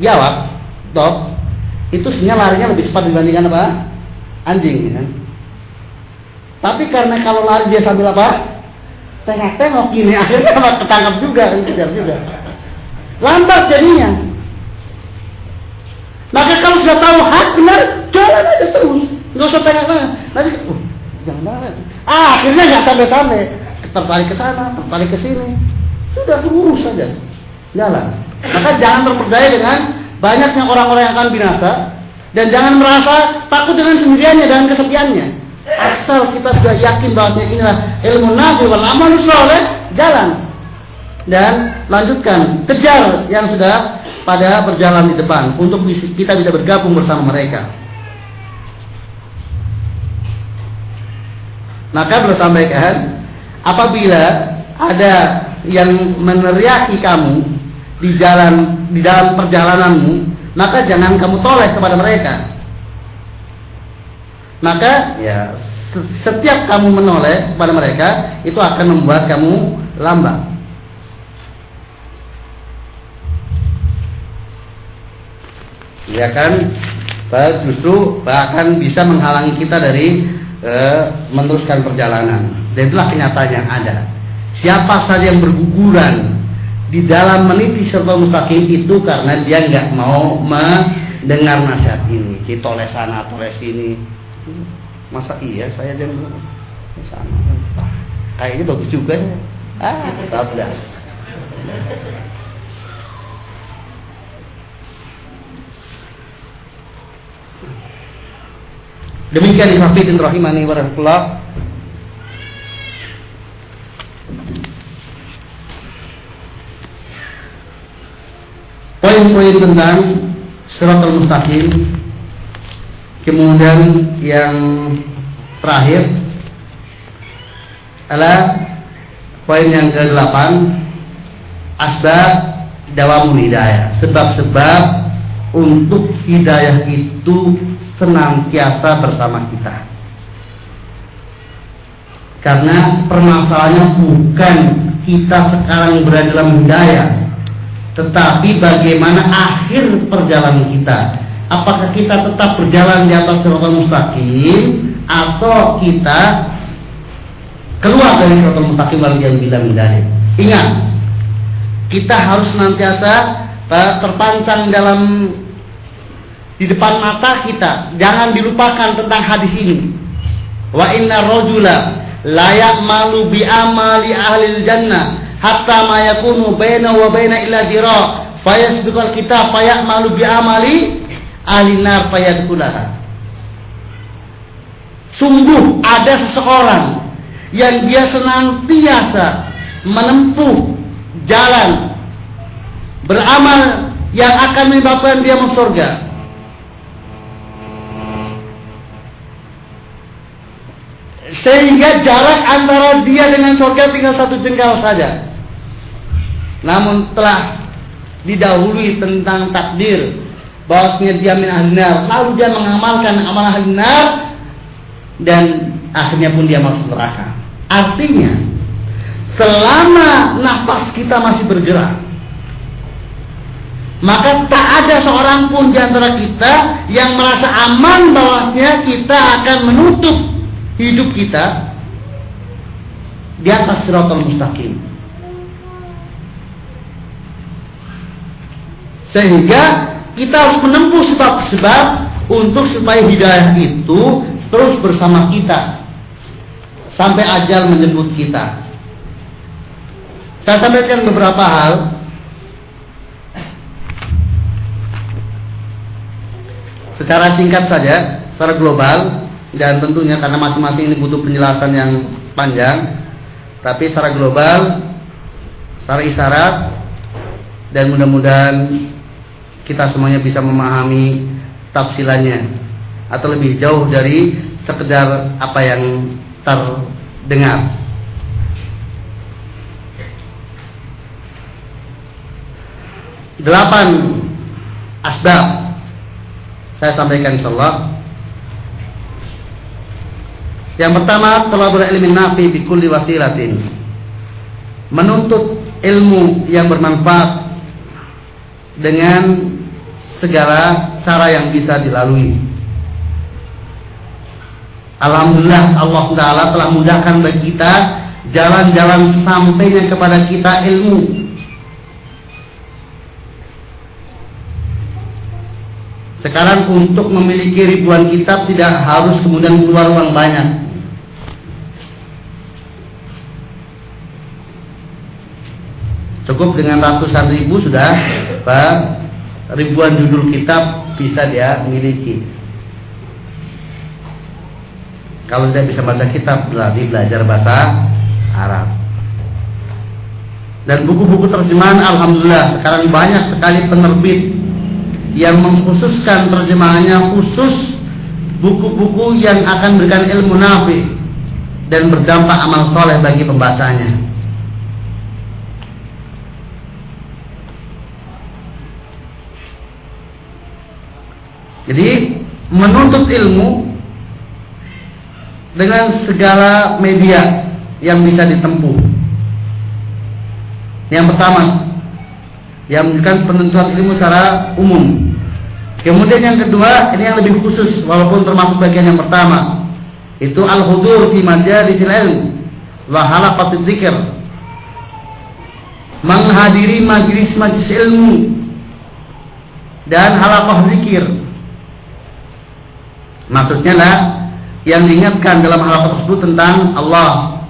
S1: Jawab, dok. Itu sebenarnya larinya lebih cepat dibandingkan apa? Anjing, ya kan? Tapi karena kalau lari dia sambil apa? tengok-tengok gini akhirnya malah ketangkap juga kejar juga lambat jadinya maka kalau sudah tahu hak benar jalan aja terus, nggak usah tanya-tanya. Nanti, uh, jangan jalan. Ah, akhirnya nggak sampai-sampai, tertarik ke sana, tertarik ke sini. Sudah lurus saja, jalan. Maka jangan terperdaya dengan banyaknya orang-orang yang akan binasa dan jangan merasa takut dengan sendiriannya dan kesepiannya. Asal kita sudah yakin bahwa inilah ilmu nabi wal amal soleh, jalan dan lanjutkan kejar yang sudah pada berjalan di depan untuk kita bisa bergabung bersama mereka. Maka beliau sampaikan apabila ada yang meneriaki kamu di jalan di dalam perjalananmu, maka jangan kamu toleh kepada mereka. Maka ya. setiap kamu menoleh kepada mereka itu akan membuat kamu lambat. ya kan? Justru bahkan bisa menghalangi kita dari e, meneruskan perjalanan. Dan itulah kenyataan yang ada. Siapa saja yang berguguran di dalam meniti serta mustaqim itu karena dia nggak mau mendengar nasihat ini. Kita oleh sana oleh sini masa iya saya jangan sana? Kayaknya bagus juga ya. Ah bablas. Demikian Hafidin rahimani wa rahmatullah. Poin-poin tentang al mustaqim Kemudian yang terakhir adalah poin yang ke-8 asbab dawamul hidayah. Sebab-sebab untuk hidayah itu senantiasa bersama kita. Karena permasalahannya bukan kita sekarang berada dalam hidayah, tetapi bagaimana akhir perjalanan kita. Apakah kita tetap berjalan di atas jalan mustaqim atau kita keluar dari jalan mustaqim yang bilang hidayah. Ingat, kita harus senantiasa eh, terpancang dalam di depan mata kita. Jangan dilupakan tentang hadis ini. Wa inna rajula layak malu bi amali ahli jannah hatta ma yakunu baina wa baina illa dira fayasbiqul kitab malu bi amali ahli nar fayadkhulaha. Sungguh ada seseorang yang dia senantiasa menempuh jalan beramal yang akan menyebabkan dia masuk surga Sehingga jarak antara dia dengan surga tinggal satu jengkal saja. Namun telah didahului tentang takdir bahwasanya dia min ahlinar, lalu dia mengamalkan amal ahlinar dan akhirnya pun dia masuk neraka. Artinya, selama nafas kita masih bergerak, maka tak ada seorang pun di antara kita yang merasa aman bahwasanya kita akan menutup hidup kita di atas siratal mustaqim. Sehingga kita harus menempuh sebab-sebab untuk supaya hidayah itu terus bersama kita sampai ajal menjemput kita. Saya sampaikan beberapa hal secara singkat saja, secara global dan tentunya karena masing-masing ini butuh penjelasan yang panjang tapi secara global secara isyarat dan mudah-mudahan kita semuanya bisa memahami tafsilannya atau lebih jauh dari sekedar apa yang terdengar. Delapan asbab. Saya sampaikan insyaallah. Yang pertama, thalabul ilmi nafi bi kulli wasilatin. Menuntut ilmu yang bermanfaat dengan segala cara yang bisa dilalui. Alhamdulillah Allah Taala telah mudahkan bagi kita jalan-jalan sampainya kepada kita ilmu. Sekarang untuk memiliki ribuan kitab tidak harus kemudian keluar uang banyak. Cukup dengan ratusan ribu sudah Pak, ribuan judul kitab bisa dia miliki. Kalau tidak bisa baca kitab berarti belajar bahasa Arab. Dan buku-buku terjemahan Alhamdulillah sekarang banyak sekali penerbit yang mengkhususkan terjemahannya khusus buku-buku yang akan memberikan ilmu nafi dan berdampak amal soleh bagi pembacanya. Jadi menuntut ilmu dengan segala media yang bisa ditempuh. Yang pertama, yang menunjukkan penentuan ilmu secara umum. Kemudian yang kedua, ini yang lebih khusus walaupun termasuk bagian yang pertama. Itu al-hudur fi majalisil ilm wa halaqatil dzikr. Menghadiri majlis-majlis ilmu dan halaqah zikir. Maksudnya lah yang diingatkan dalam halaqah tersebut tentang Allah,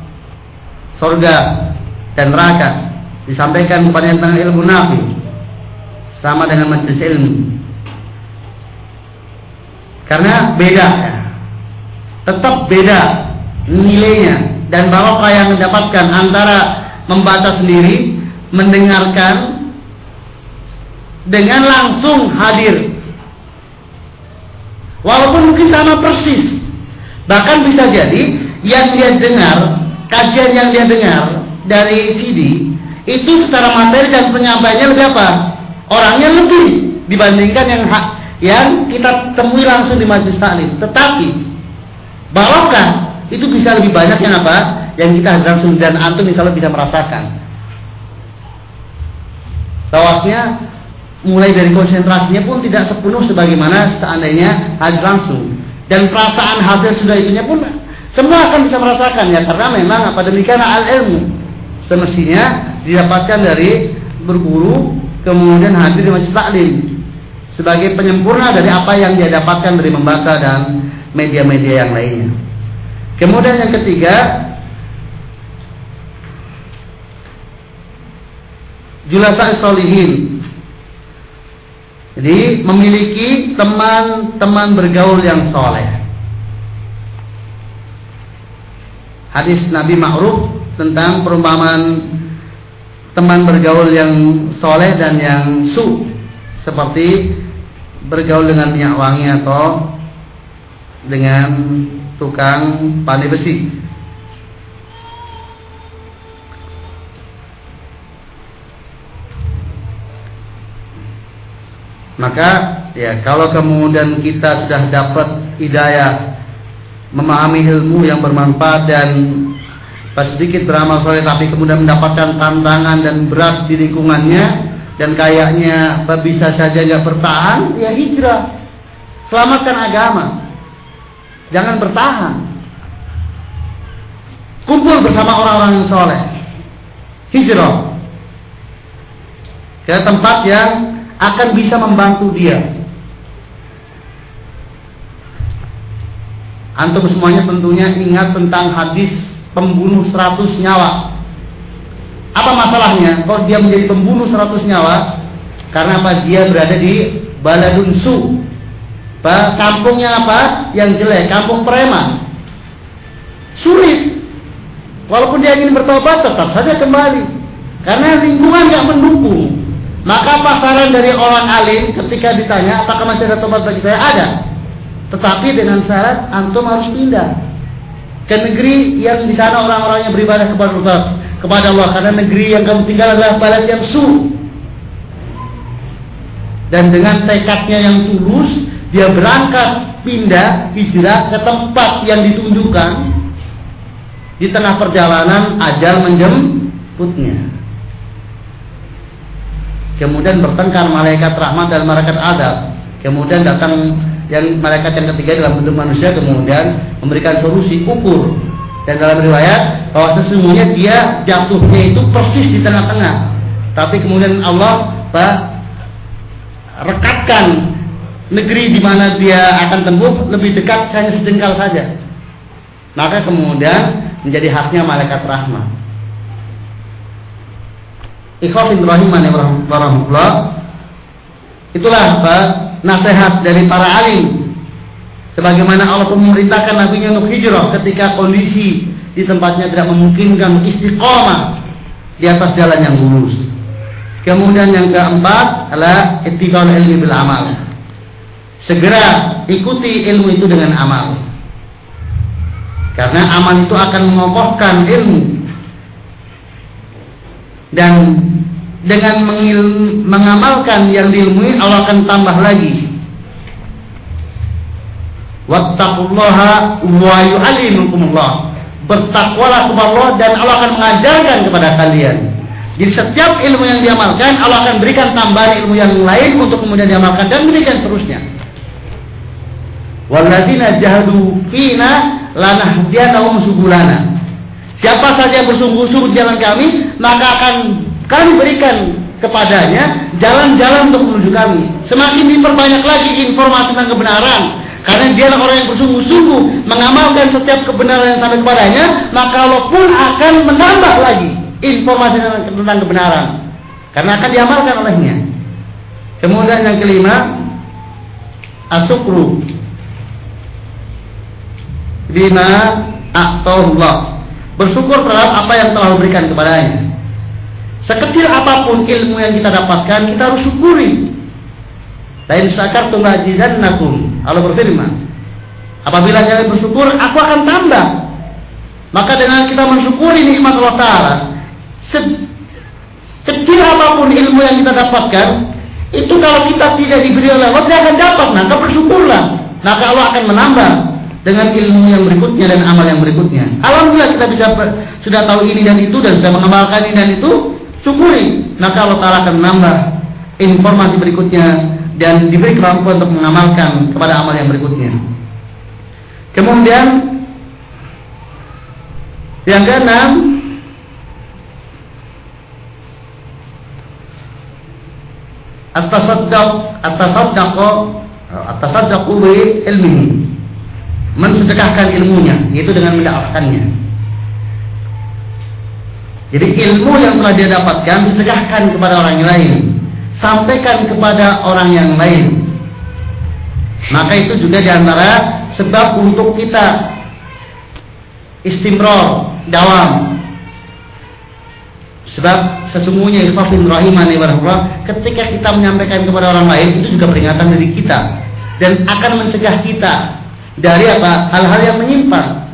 S1: surga dan neraka. Disampaikan kepada tentang ilmu nafi. Sama dengan majelis ilmu. Karena beda. Tetap beda nilainya dan barokah yang mendapatkan antara membaca sendiri mendengarkan dengan langsung hadir walaupun mungkin sama persis bahkan bisa jadi yang dia dengar kajian yang dia dengar dari CD itu secara materi dan penyampaiannya lebih apa? Orangnya lebih dibandingkan yang hak yang kita temui langsung di majelis taklim. Tetapi barokah itu bisa lebih banyak yang apa? Yang kita langsung dan antum misalnya bisa merasakan. Bahwasanya mulai dari konsentrasinya pun tidak sepenuh sebagaimana seandainya hadir langsung dan perasaan hasil sudah itunya pun semua akan bisa merasakan ya karena memang apa demikian al ilmu semestinya didapatkan dari berguru kemudian hadir di majlis taklim sebagai penyempurna dari apa yang dia dapatkan dari membaca dan media-media yang lainnya. Kemudian yang ketiga julasa solihin. Jadi memiliki teman-teman bergaul yang soleh. Hadis Nabi Ma'ruf tentang perumpamaan teman bergaul yang soleh dan yang su seperti bergaul dengan minyak wangi atau dengan tukang pandai besi. Maka ya kalau kemudian kita sudah dapat hidayah memahami ilmu yang bermanfaat dan sedikit beramal soleh tapi kemudian mendapatkan tantangan dan berat di lingkungannya dan kayaknya bisa saja nggak bertahan ya hijrah. Selamatkan agama. Jangan bertahan. Kumpul bersama orang-orang yang soleh. Hijrah. Ke tempat yang akan bisa membantu dia antum semuanya tentunya ingat tentang hadis pembunuh 100 nyawa. Apa masalahnya? Kok dia menjadi pembunuh 100 nyawa? Karena apa? Dia berada di Baladun Su. Kampungnya apa? Yang jelek, kampung preman. Sulit. Walaupun dia ingin bertobat, tetap saja kembali. Karena lingkungan nggak mendukung. Maka pasaran dari orang alim ketika ditanya apakah masih ada tobat bagi saya ada. Tetapi dengan syarat antum harus pindah ke negeri yang di sana orang-orangnya beribadah kepada Allah, kepada Allah karena negeri yang kamu tinggal adalah balad yang su. Dan dengan tekadnya yang tulus, dia berangkat pindah hijrah ke tempat yang ditunjukkan. Di tengah perjalanan ajal menjemputnya. Kemudian bertengkar malaikat rahmat dan malaikat adab. Kemudian datang yang malaikat yang ketiga dalam bentuk manusia kemudian memberikan solusi ukur dan dalam riwayat bahwa sesungguhnya dia jatuhnya itu persis di tengah-tengah tapi kemudian Allah bah, rekatkan negeri di mana dia akan tempuh lebih dekat hanya sejengkal saja. Maka kemudian menjadi haknya malaikat rahmat. Ikhwafin rahimani warahmatullah. Itulah apa? nasihat dari para alim. Sebagaimana Allah memerintahkan Nabi Nuh hijrah ketika kondisi di tempatnya tidak memungkinkan istiqomah di atas jalan yang lurus. Kemudian yang keempat adalah etikal ilmi bil amal. Segera ikuti ilmu itu dengan amal. Karena amal itu akan mengokohkan ilmu. Dan dengan mengamalkan yang diilmui Allah akan tambah lagi. Wattaqullaha wa yu'allimukumullah. Bertakwalah kepada Allah dan Allah akan mengajarkan kepada kalian. Jadi setiap ilmu yang diamalkan Allah akan berikan tambahan ilmu yang lain untuk kemudian diamalkan dan demikian seterusnya. Walladzina jahadu fina lanahdiyannahum subulana. Siapa saja yang bersungguh-sungguh jalan kami, maka akan kami berikan kepadanya jalan-jalan untuk menuju kami. Semakin diperbanyak lagi informasi tentang kebenaran, karena dia adalah orang yang bersungguh-sungguh mengamalkan setiap kebenaran yang sampai kepadanya, maka Allah akan menambah lagi informasi tentang kebenaran. Karena akan diamalkan olehnya. Kemudian yang kelima, asukru bima Allah. Bersyukur terhadap apa yang telah diberikan kepadanya. Sekecil apa pun ilmu yang kita dapatkan, kita harus syukuri. Lain syakartum nakum. Allah berfirman, apabila kalian bersyukur, aku akan tambah. Maka dengan kita mensyukuri nikmat Allah Taala, kecil apa pun ilmu yang kita dapatkan, itu kalau kita tidak diberi oleh Allah, tidak akan dapat. Maka bersyukurlah. Maka Allah akan menambah dengan ilmu yang berikutnya dan amal yang berikutnya. Alhamdulillah kita bisa sudah tahu ini dan itu dan sudah mengamalkan ini dan itu, syukuri. Maka Allah Taala akan menambah informasi berikutnya dan diberi kemampuan untuk mengamalkan kepada amal yang berikutnya. Kemudian yang keenam At-tasaddaq at-tasaddaq at-tasaddaq bi ilmihi mensedekahkan ilmunya yaitu dengan mendapatkannya. Jadi ilmu yang telah dia dapatkan disedekahkan kepada orang lain. Sampaikan kepada orang yang lain. Maka itu juga di antara sebab untuk kita istimror dawam. Sebab sesungguhnya ikhafin rahimani warahmatullah ketika kita menyampaikan kepada orang lain itu juga peringatan dari kita. Dan akan mencegah kita dari apa? Hal-hal yang menyimpang.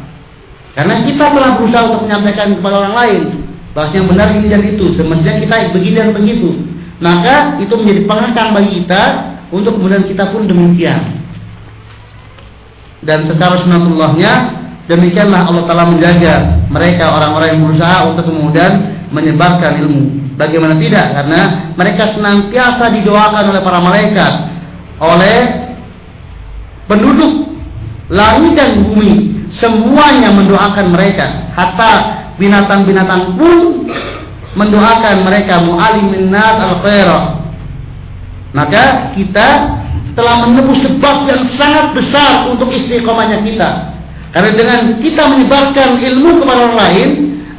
S1: Karena kita telah berusaha untuk menyampaikan kepada orang lain bahwa yang benar ini dan itu. Semestinya kita begini dan begitu. Maka itu menjadi pengangkang bagi kita untuk kemudian kita pun demikian. Dan secara sunatullahnya demikianlah Allah Ta'ala menjaga mereka orang-orang yang berusaha untuk kemudian menyebarkan ilmu. Bagaimana tidak? Karena mereka senantiasa didoakan oleh para malaikat oleh penduduk langit dan bumi semuanya mendoakan mereka. Hatta binatang-binatang pun mendoakan mereka. Mu'alimin nas al khairah maka kita telah menempuh sebab yang sangat besar untuk istiqomahnya kita. Karena dengan kita menyebarkan ilmu kepada orang lain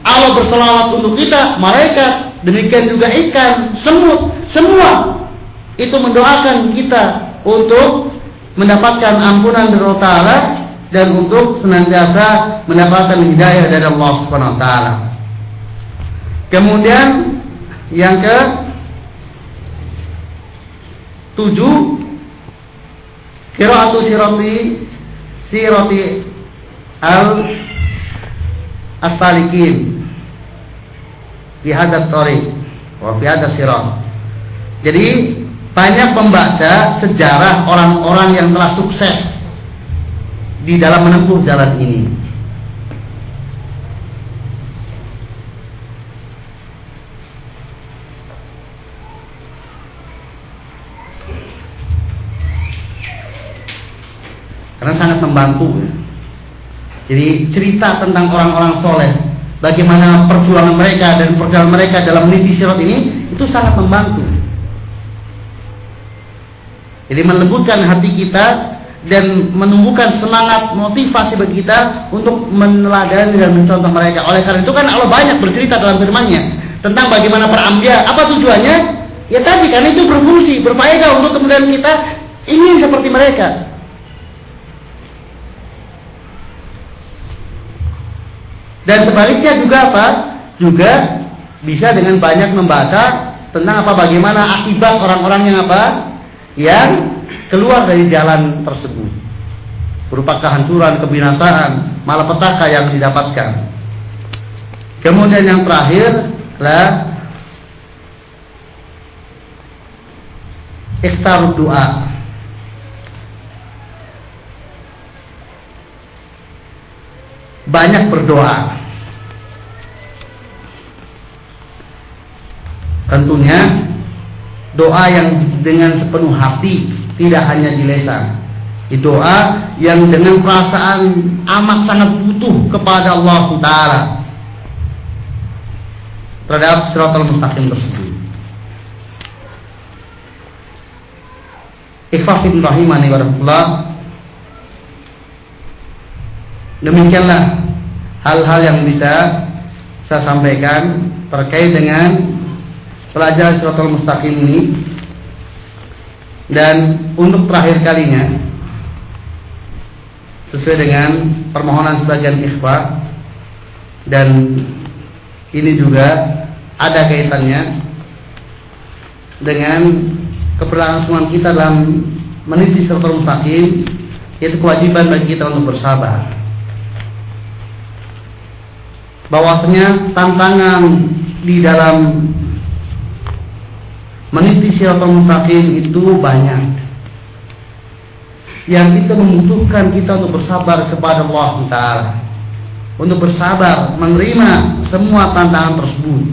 S1: Allah berselawat untuk kita malaikat demikian juga ikan semut semua itu mendoakan kita untuk mendapatkan ampunan dari Allah Taala dan untuk senantiasa mendapatkan hidayah dari Allah Subhanahu wa taala. Kemudian yang ke tujuh qiraatu sirati sirati al as-salikin fi hadzal tariq wa fi hadzal sirat. Jadi banyak membaca sejarah orang-orang yang telah sukses di dalam menempuh jalan ini. Karena sangat membantu. Ya. Jadi cerita tentang orang-orang soleh, bagaimana perjuangan mereka dan perjalanan mereka dalam meniti sirat ini, itu sangat membantu. Jadi melembutkan hati kita dan menumbuhkan semangat motivasi bagi kita untuk meneladani dan mencontoh mereka. Oleh karena itu kan Allah banyak bercerita dalam firman-Nya tentang bagaimana perambil. Apa tujuannya? Ya tadi karena itu berfungsi, berfaedah untuk kemudian kita ingin seperti mereka. Dan sebaliknya juga apa? Juga bisa dengan banyak membaca tentang apa bagaimana akibat orang-orang yang apa? Yang keluar dari jalan tersebut. Berupa kehancuran, kebinasaan, malapetaka yang didapatkan. Kemudian yang terakhir lah ikhtar doa. Banyak berdoa. Tentunya doa yang dengan sepenuh hati, tidak hanya di lesan. Doa yang dengan perasaan amat sangat butuh kepada Allah Taala terhadap siratal mustaqim tersebut. Ikhlas rahimani warahmatullah Demikianlah hal-hal yang bisa saya sampaikan terkait dengan pelajaran siratal mustaqim ini dan untuk terakhir kalinya sesuai dengan permohonan sebagian ikhwah dan ini juga ada kaitannya dengan keberlangsungan kita dalam meniti serta mustaqim yaitu kewajiban bagi kita untuk bersabar. Bahwasanya tantangan di dalam meniti siratal mustaqim itu banyak. Yang itu membutuhkan kita untuk bersabar kepada Allah Taala untuk bersabar menerima semua tantangan tersebut.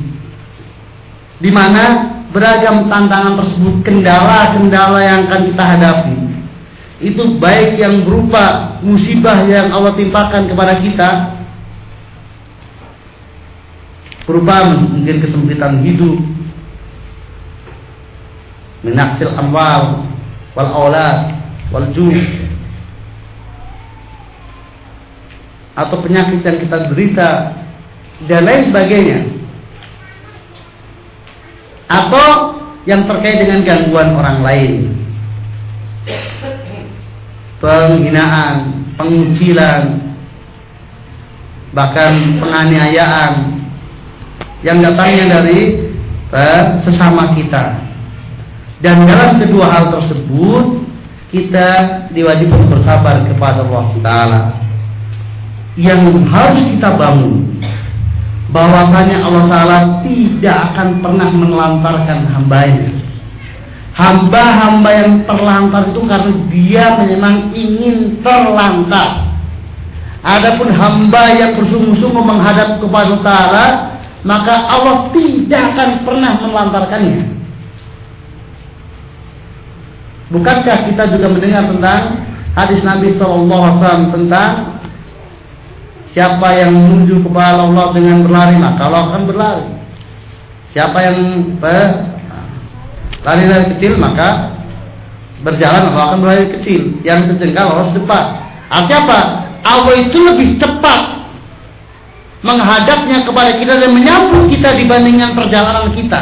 S1: Di mana beragam tantangan tersebut, kendala-kendala yang akan kita hadapi. Itu baik yang berupa musibah yang Allah timpakan kepada kita berupa mungkin kesempitan hidup, menaksil amwal wal aulad wal ju' atau penyakit yang kita derita dan lain sebagainya. Atau yang terkait dengan gangguan orang lain. Penghinaan pengucilan bahkan penganiayaan yang datangnya dari eh, sesama kita dan dalam kedua hal tersebut kita diwajibkan bersabar kepada Allah Taala. Yang harus kita bangun bahwasanya Allah Ta'ala tidak akan pernah menelantarkan hambanya. Hamba-hamba yang terlantar itu karena dia memang ingin terlantar. Adapun hamba yang bersungguh-sungguh menghadap kepada Ta'ala maka Allah tidak akan pernah menelantarkannya bukankah kita juga mendengar tentang hadis Nabi SAW tentang Siapa yang menuju kepada Allah dengan berlari maka Allah akan berlari. Siapa yang lari dari kecil maka berjalan Allah akan berlari kecil. Yang sejengkal Allah cepat. Artinya apa? Allah itu lebih cepat menghadapnya kepada kita dan menyambut kita dibandingkan perjalanan kita.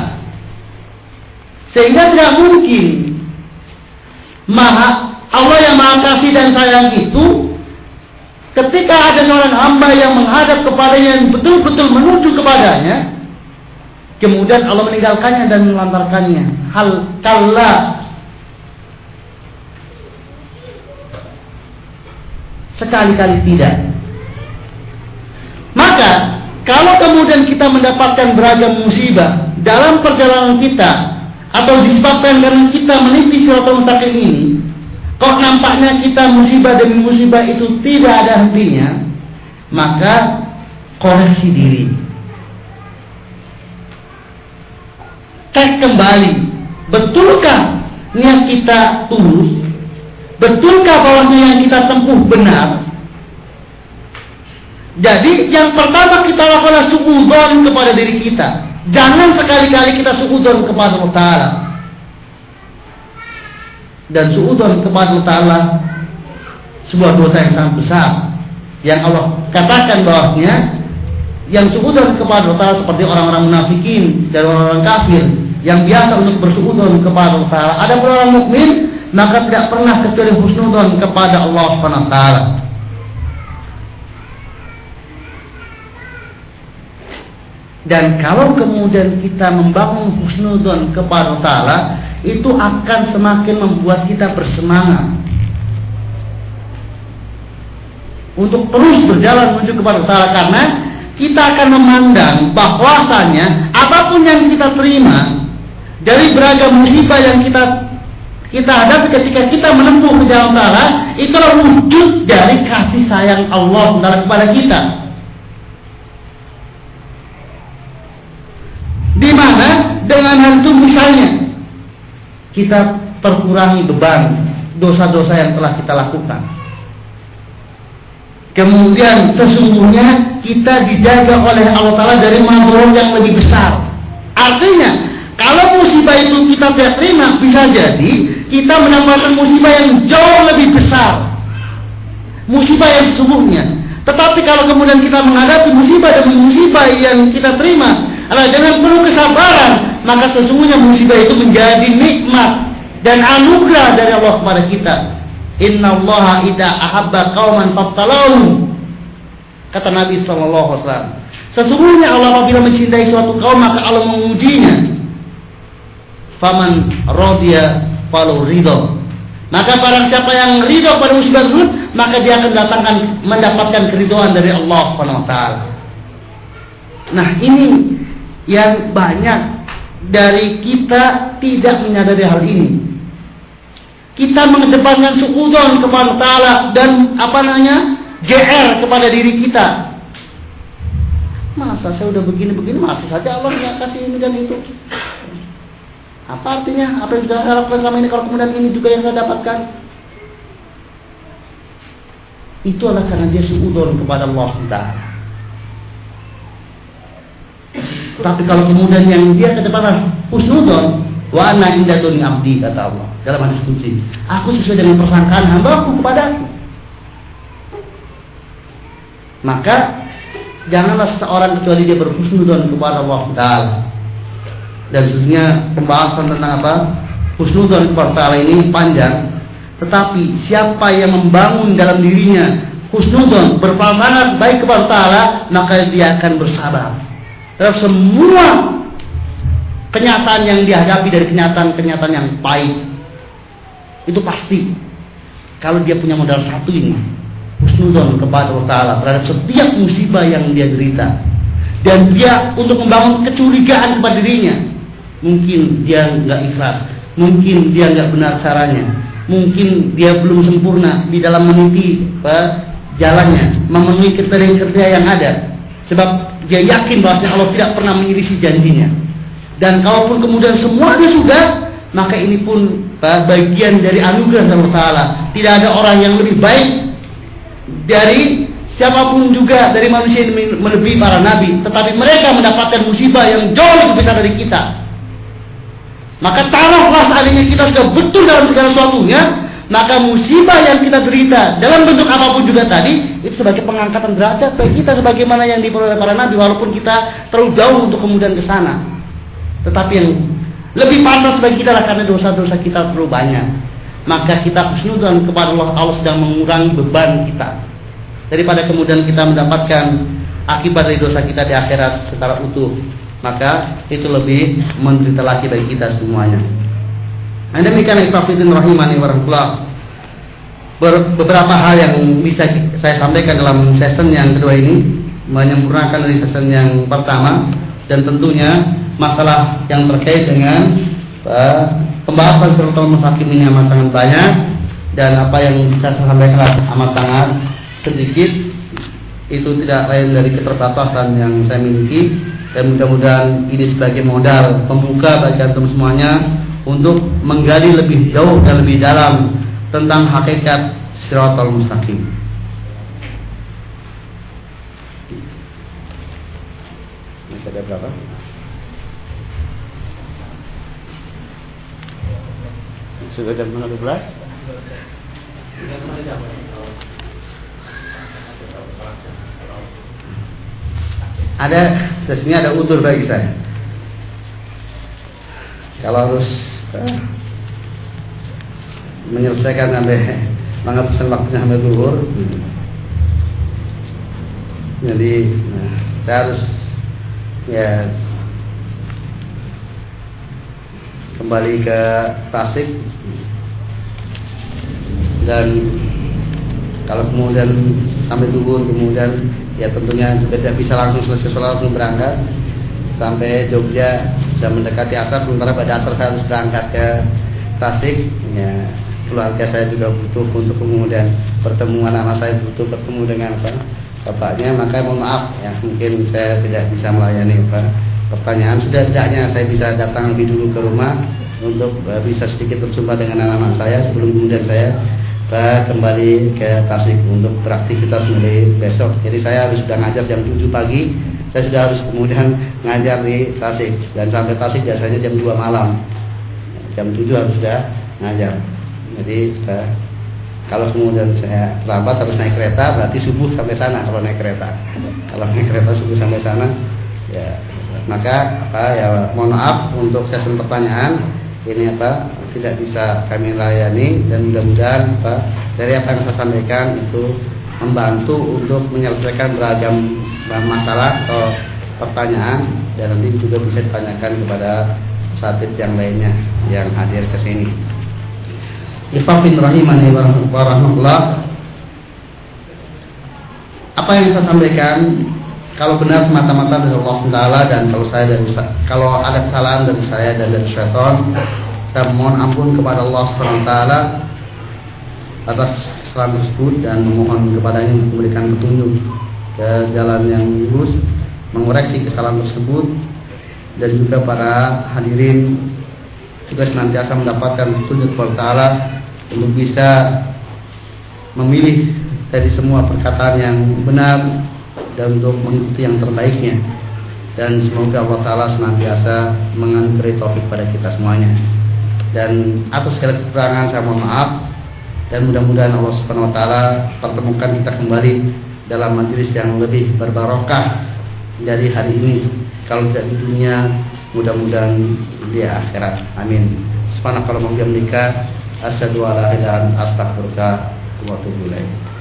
S1: Sehingga tidak mungkin Maha Allah yang Maha Kasih dan Sayang itu Ketika ada seorang hamba yang menghadap kepadanya yang betul-betul menuju kepadanya, kemudian Allah meninggalkannya dan melantarkannya. Hal kalla sekali-kali tidak. Maka kalau kemudian kita mendapatkan beragam musibah dalam perjalanan kita atau disebabkan karena kita meniti suatu mustaqim ini, Kok nampaknya kita musibah demi musibah itu tidak ada hentinya, maka koreksi diri. Cek kembali, betulkah niat kita tulus? Betulkah bahwa yang kita tempuh benar? Jadi yang pertama kita lakukan suudon kepada diri kita. Jangan sekali-kali kita suudon kepada Allah Ta'ala. dan suudon kepada Allah Ta'ala sebuah dosa yang sangat besar. Yang Allah katakan bahwasanya yang suudon kepada Allah Ta'ala seperti orang-orang munafikin dan orang-orang kafir yang biasa untuk bersuudon kepada Allah Ta'ala ada orang mukmin maka tidak pernah kecuali husnudon kepada Allah Subhanahu wa taala Dan kalau kemudian kita membangun husnudon kepada Ta'ala Itu akan semakin membuat kita bersemangat. Untuk terus berjalan menuju kepada Ta'ala Karena kita akan memandang bahwasanya Apa pun yang kita terima Dari beragam musibah yang kita kita hadapi ketika kita menempuh ke jalan Allah Itulah wujud dari kasih sayang Allah kepada kita Di mana dengan hal itu misalnya kita terkurangi beban dosa-dosa yang telah kita lakukan. Kemudian sesungguhnya kita dijaga oleh Allah Ta'ala dari mabrur yang lebih besar. Artinya, kalau musibah itu kita tidak terima, bisa jadi kita mendapatkan musibah yang jauh lebih besar. Musibah yang sesungguhnya. Tetapi kalau kemudian kita menghadapi musibah demi musibah yang kita terima, kalau dengan penuh kesabaran, maka sesungguhnya musibah itu menjadi nikmat dan anugerah dari Allah kepada kita. Inna Allah ida ahabba kauman tabtalahu. Kata Nabi Wasallam. Sesungguhnya Allah apabila mencintai suatu kaum maka Allah mengujinya. Faman rodia falu ridho. Maka barang siapa yang ridho pada musibah tersebut, maka dia akan datangkan mendapatkan keridhaan dari Allah taala. Nah, ini yang banyak dari kita tidak menyadari hal ini. Kita mengedepankan sukudon kepada Ta'ala dan apa namanya GR kepada diri kita. Masa saya udah begini-begini masih saja Allah nggak kasih ini dan itu. Apa artinya? Apa yang sudah saya lakukan selama ini kalau kemudian ini juga yang saya dapatkan? Itu adalah karena dia sukudon kepada Allah Taala. Tapi kalau kemudian yang dia ke depan husnudon, wa ana inda abdi kata Allah dalam hadis kunci. Aku sesuai dengan persangkaan hambaku kepadaku. Maka janganlah seseorang kecuali dia berhusnudon kepada Allah Taala. Dan sesungguhnya pembahasan tentang apa husnudon kepada Taala ini panjang. Tetapi siapa yang membangun dalam dirinya husnudon berprasangka baik kepada Taala, maka dia akan bersabar terhadap semua kenyataan yang dihadapi dari kenyataan-kenyataan yang baik itu pasti. Kalau dia punya modal satu ini husnudon kepada Allah Ta'ala terhadap setiap musibah yang dia derita. Dan dia untuk membangun kecurigaan kepada dirinya. Mungkin dia nggak ikhlas. Mungkin dia nggak benar caranya. Mungkin dia belum sempurna di dalam meniti jalannya. Memenuhi kriteria-kriteria yang ada. Sebab dia yakin bahwa Allah tidak pernah menyirisi janjinya. Dan kalaupun kemudian semuanya sudah, maka ini pun bagian dari anugerah Allah Taala. Tidak ada orang yang lebih baik dari siapa pun juga dari manusia yang melebihi para nabi, tetapi mereka mendapatkan musibah yang jauh lebih besar dari kita. Maka taruhlah seandainya kita sudah betul dalam segala sesuatunya, maka musibah yang kita derita dalam bentuk apa pun juga tadi itu sebagai pengangkatan derajat bagi kita sebagaimana yang diperoleh para nabi walaupun kita terlalu jauh untuk kemudian ke sana. Tetapi yang lebih pantas bagi kita lah karena dosa-dosa kita terlalu banyak. Maka kita husnudan kepada Allah Allah sedang mengurangi beban kita daripada kemudian kita mendapatkan akibat dari dosa kita di akhirat secara utuh. Maka itu lebih menderita lagi bagi kita semuanya. Nah, demikian ikhwafidin rahimani warahmatullah. Beberapa hal yang bisa saya sampaikan dalam session yang kedua ini menyempurnakan dari session yang pertama dan tentunya masalah yang terkait dengan uh, pembahasan surat al-musakim ini amat sangat banyak dan apa yang bisa saya sampaikan amat sangat sedikit itu tidak lain dari keterbatasan yang saya miliki dan mudah-mudahan ini sebagai modal pembuka bagi antum semuanya untuk menggali lebih jauh dan lebih dalam tentang hakikat siratal mustaqim. Masih ada berapa? sudah jam 12 ada sesungguhnya ada utur bagi saya kalau harus uh, menyelesaikan sampai menghabiskan waktunya sampai zuhur. Jadi nah, saya harus ya kembali ke Tasik. Dan kalau kemudian sampai zuhur kemudian ya tentunya tidak bisa langsung selesai sholat langsung berangkat sampai Jogja sudah mendekati asar sementara pada asar saya harus berangkat ke Tasik. Ya keluarga saya juga butuh untuk kemudian pertemuan anak saya butuh bertemu dengan apa bapaknya. Maka mohon maaf ya mungkin saya tidak bisa melayani apa pertanyaan sudah tidaknya saya bisa datang lebih dulu ke rumah untuk uh, bisa sedikit berjumpa dengan anak-anak saya sebelum kemudian saya kembali ke Tasik untuk beraktivitas mulai besok. Jadi saya harus sudah ngajar jam 7 pagi, saya sudah harus kemudian ngajar di Tasik dan sampai Tasik biasanya jam 2 malam. Jam 7 harus sudah ngajar. Jadi uh, kalau kemudian saya terlambat harus naik kereta berarti subuh sampai sana kalau naik kereta. Kalau naik kereta subuh sampai sana ya maka apa ya mohon maaf untuk sesi pertanyaan ini apa tidak bisa kami layani dan mudah-mudahan apa dari apa yang saya sampaikan itu membantu untuk menyelesaikan beragam masalah atau pertanyaan dan nanti juga bisa ditanyakan kepada satid yang lainnya yang hadir ke sini. Ifafin rahimani warahmatullah Apa yang saya sampaikan kalau benar semata-mata dari Allah Taala dan kalau saya dari kalau ada kesalahan dari saya dan dari syaitan saya mohon ampun kepada Allah SWT atas kesalahan tersebut dan memohon kepadanya memberikan petunjuk ke jalan yang lurus mengoreksi kesalahan tersebut dan juga para hadirin juga senantiasa mendapatkan petunjuk Allah Taala untuk bisa memilih dari semua perkataan yang benar dan untuk mengikuti yang terbaiknya. Dan semoga Allah Taala senantiasa menganugerahi taufik pada kita semuanya. Dan atas segala kekurangan saya mohon maaf. Dan mudah-mudahan Allah Subhanahu Wa Taala pertemukan kita kembali dalam majelis yang lebih berbarokah dari hari ini. Kalau tidak di dunia mudah-mudahan di akhirat. Amin. Subhanakallahumma wa bihamdika asyhadu an la ilaha illa anta astaghfiruka wa atubu ilaik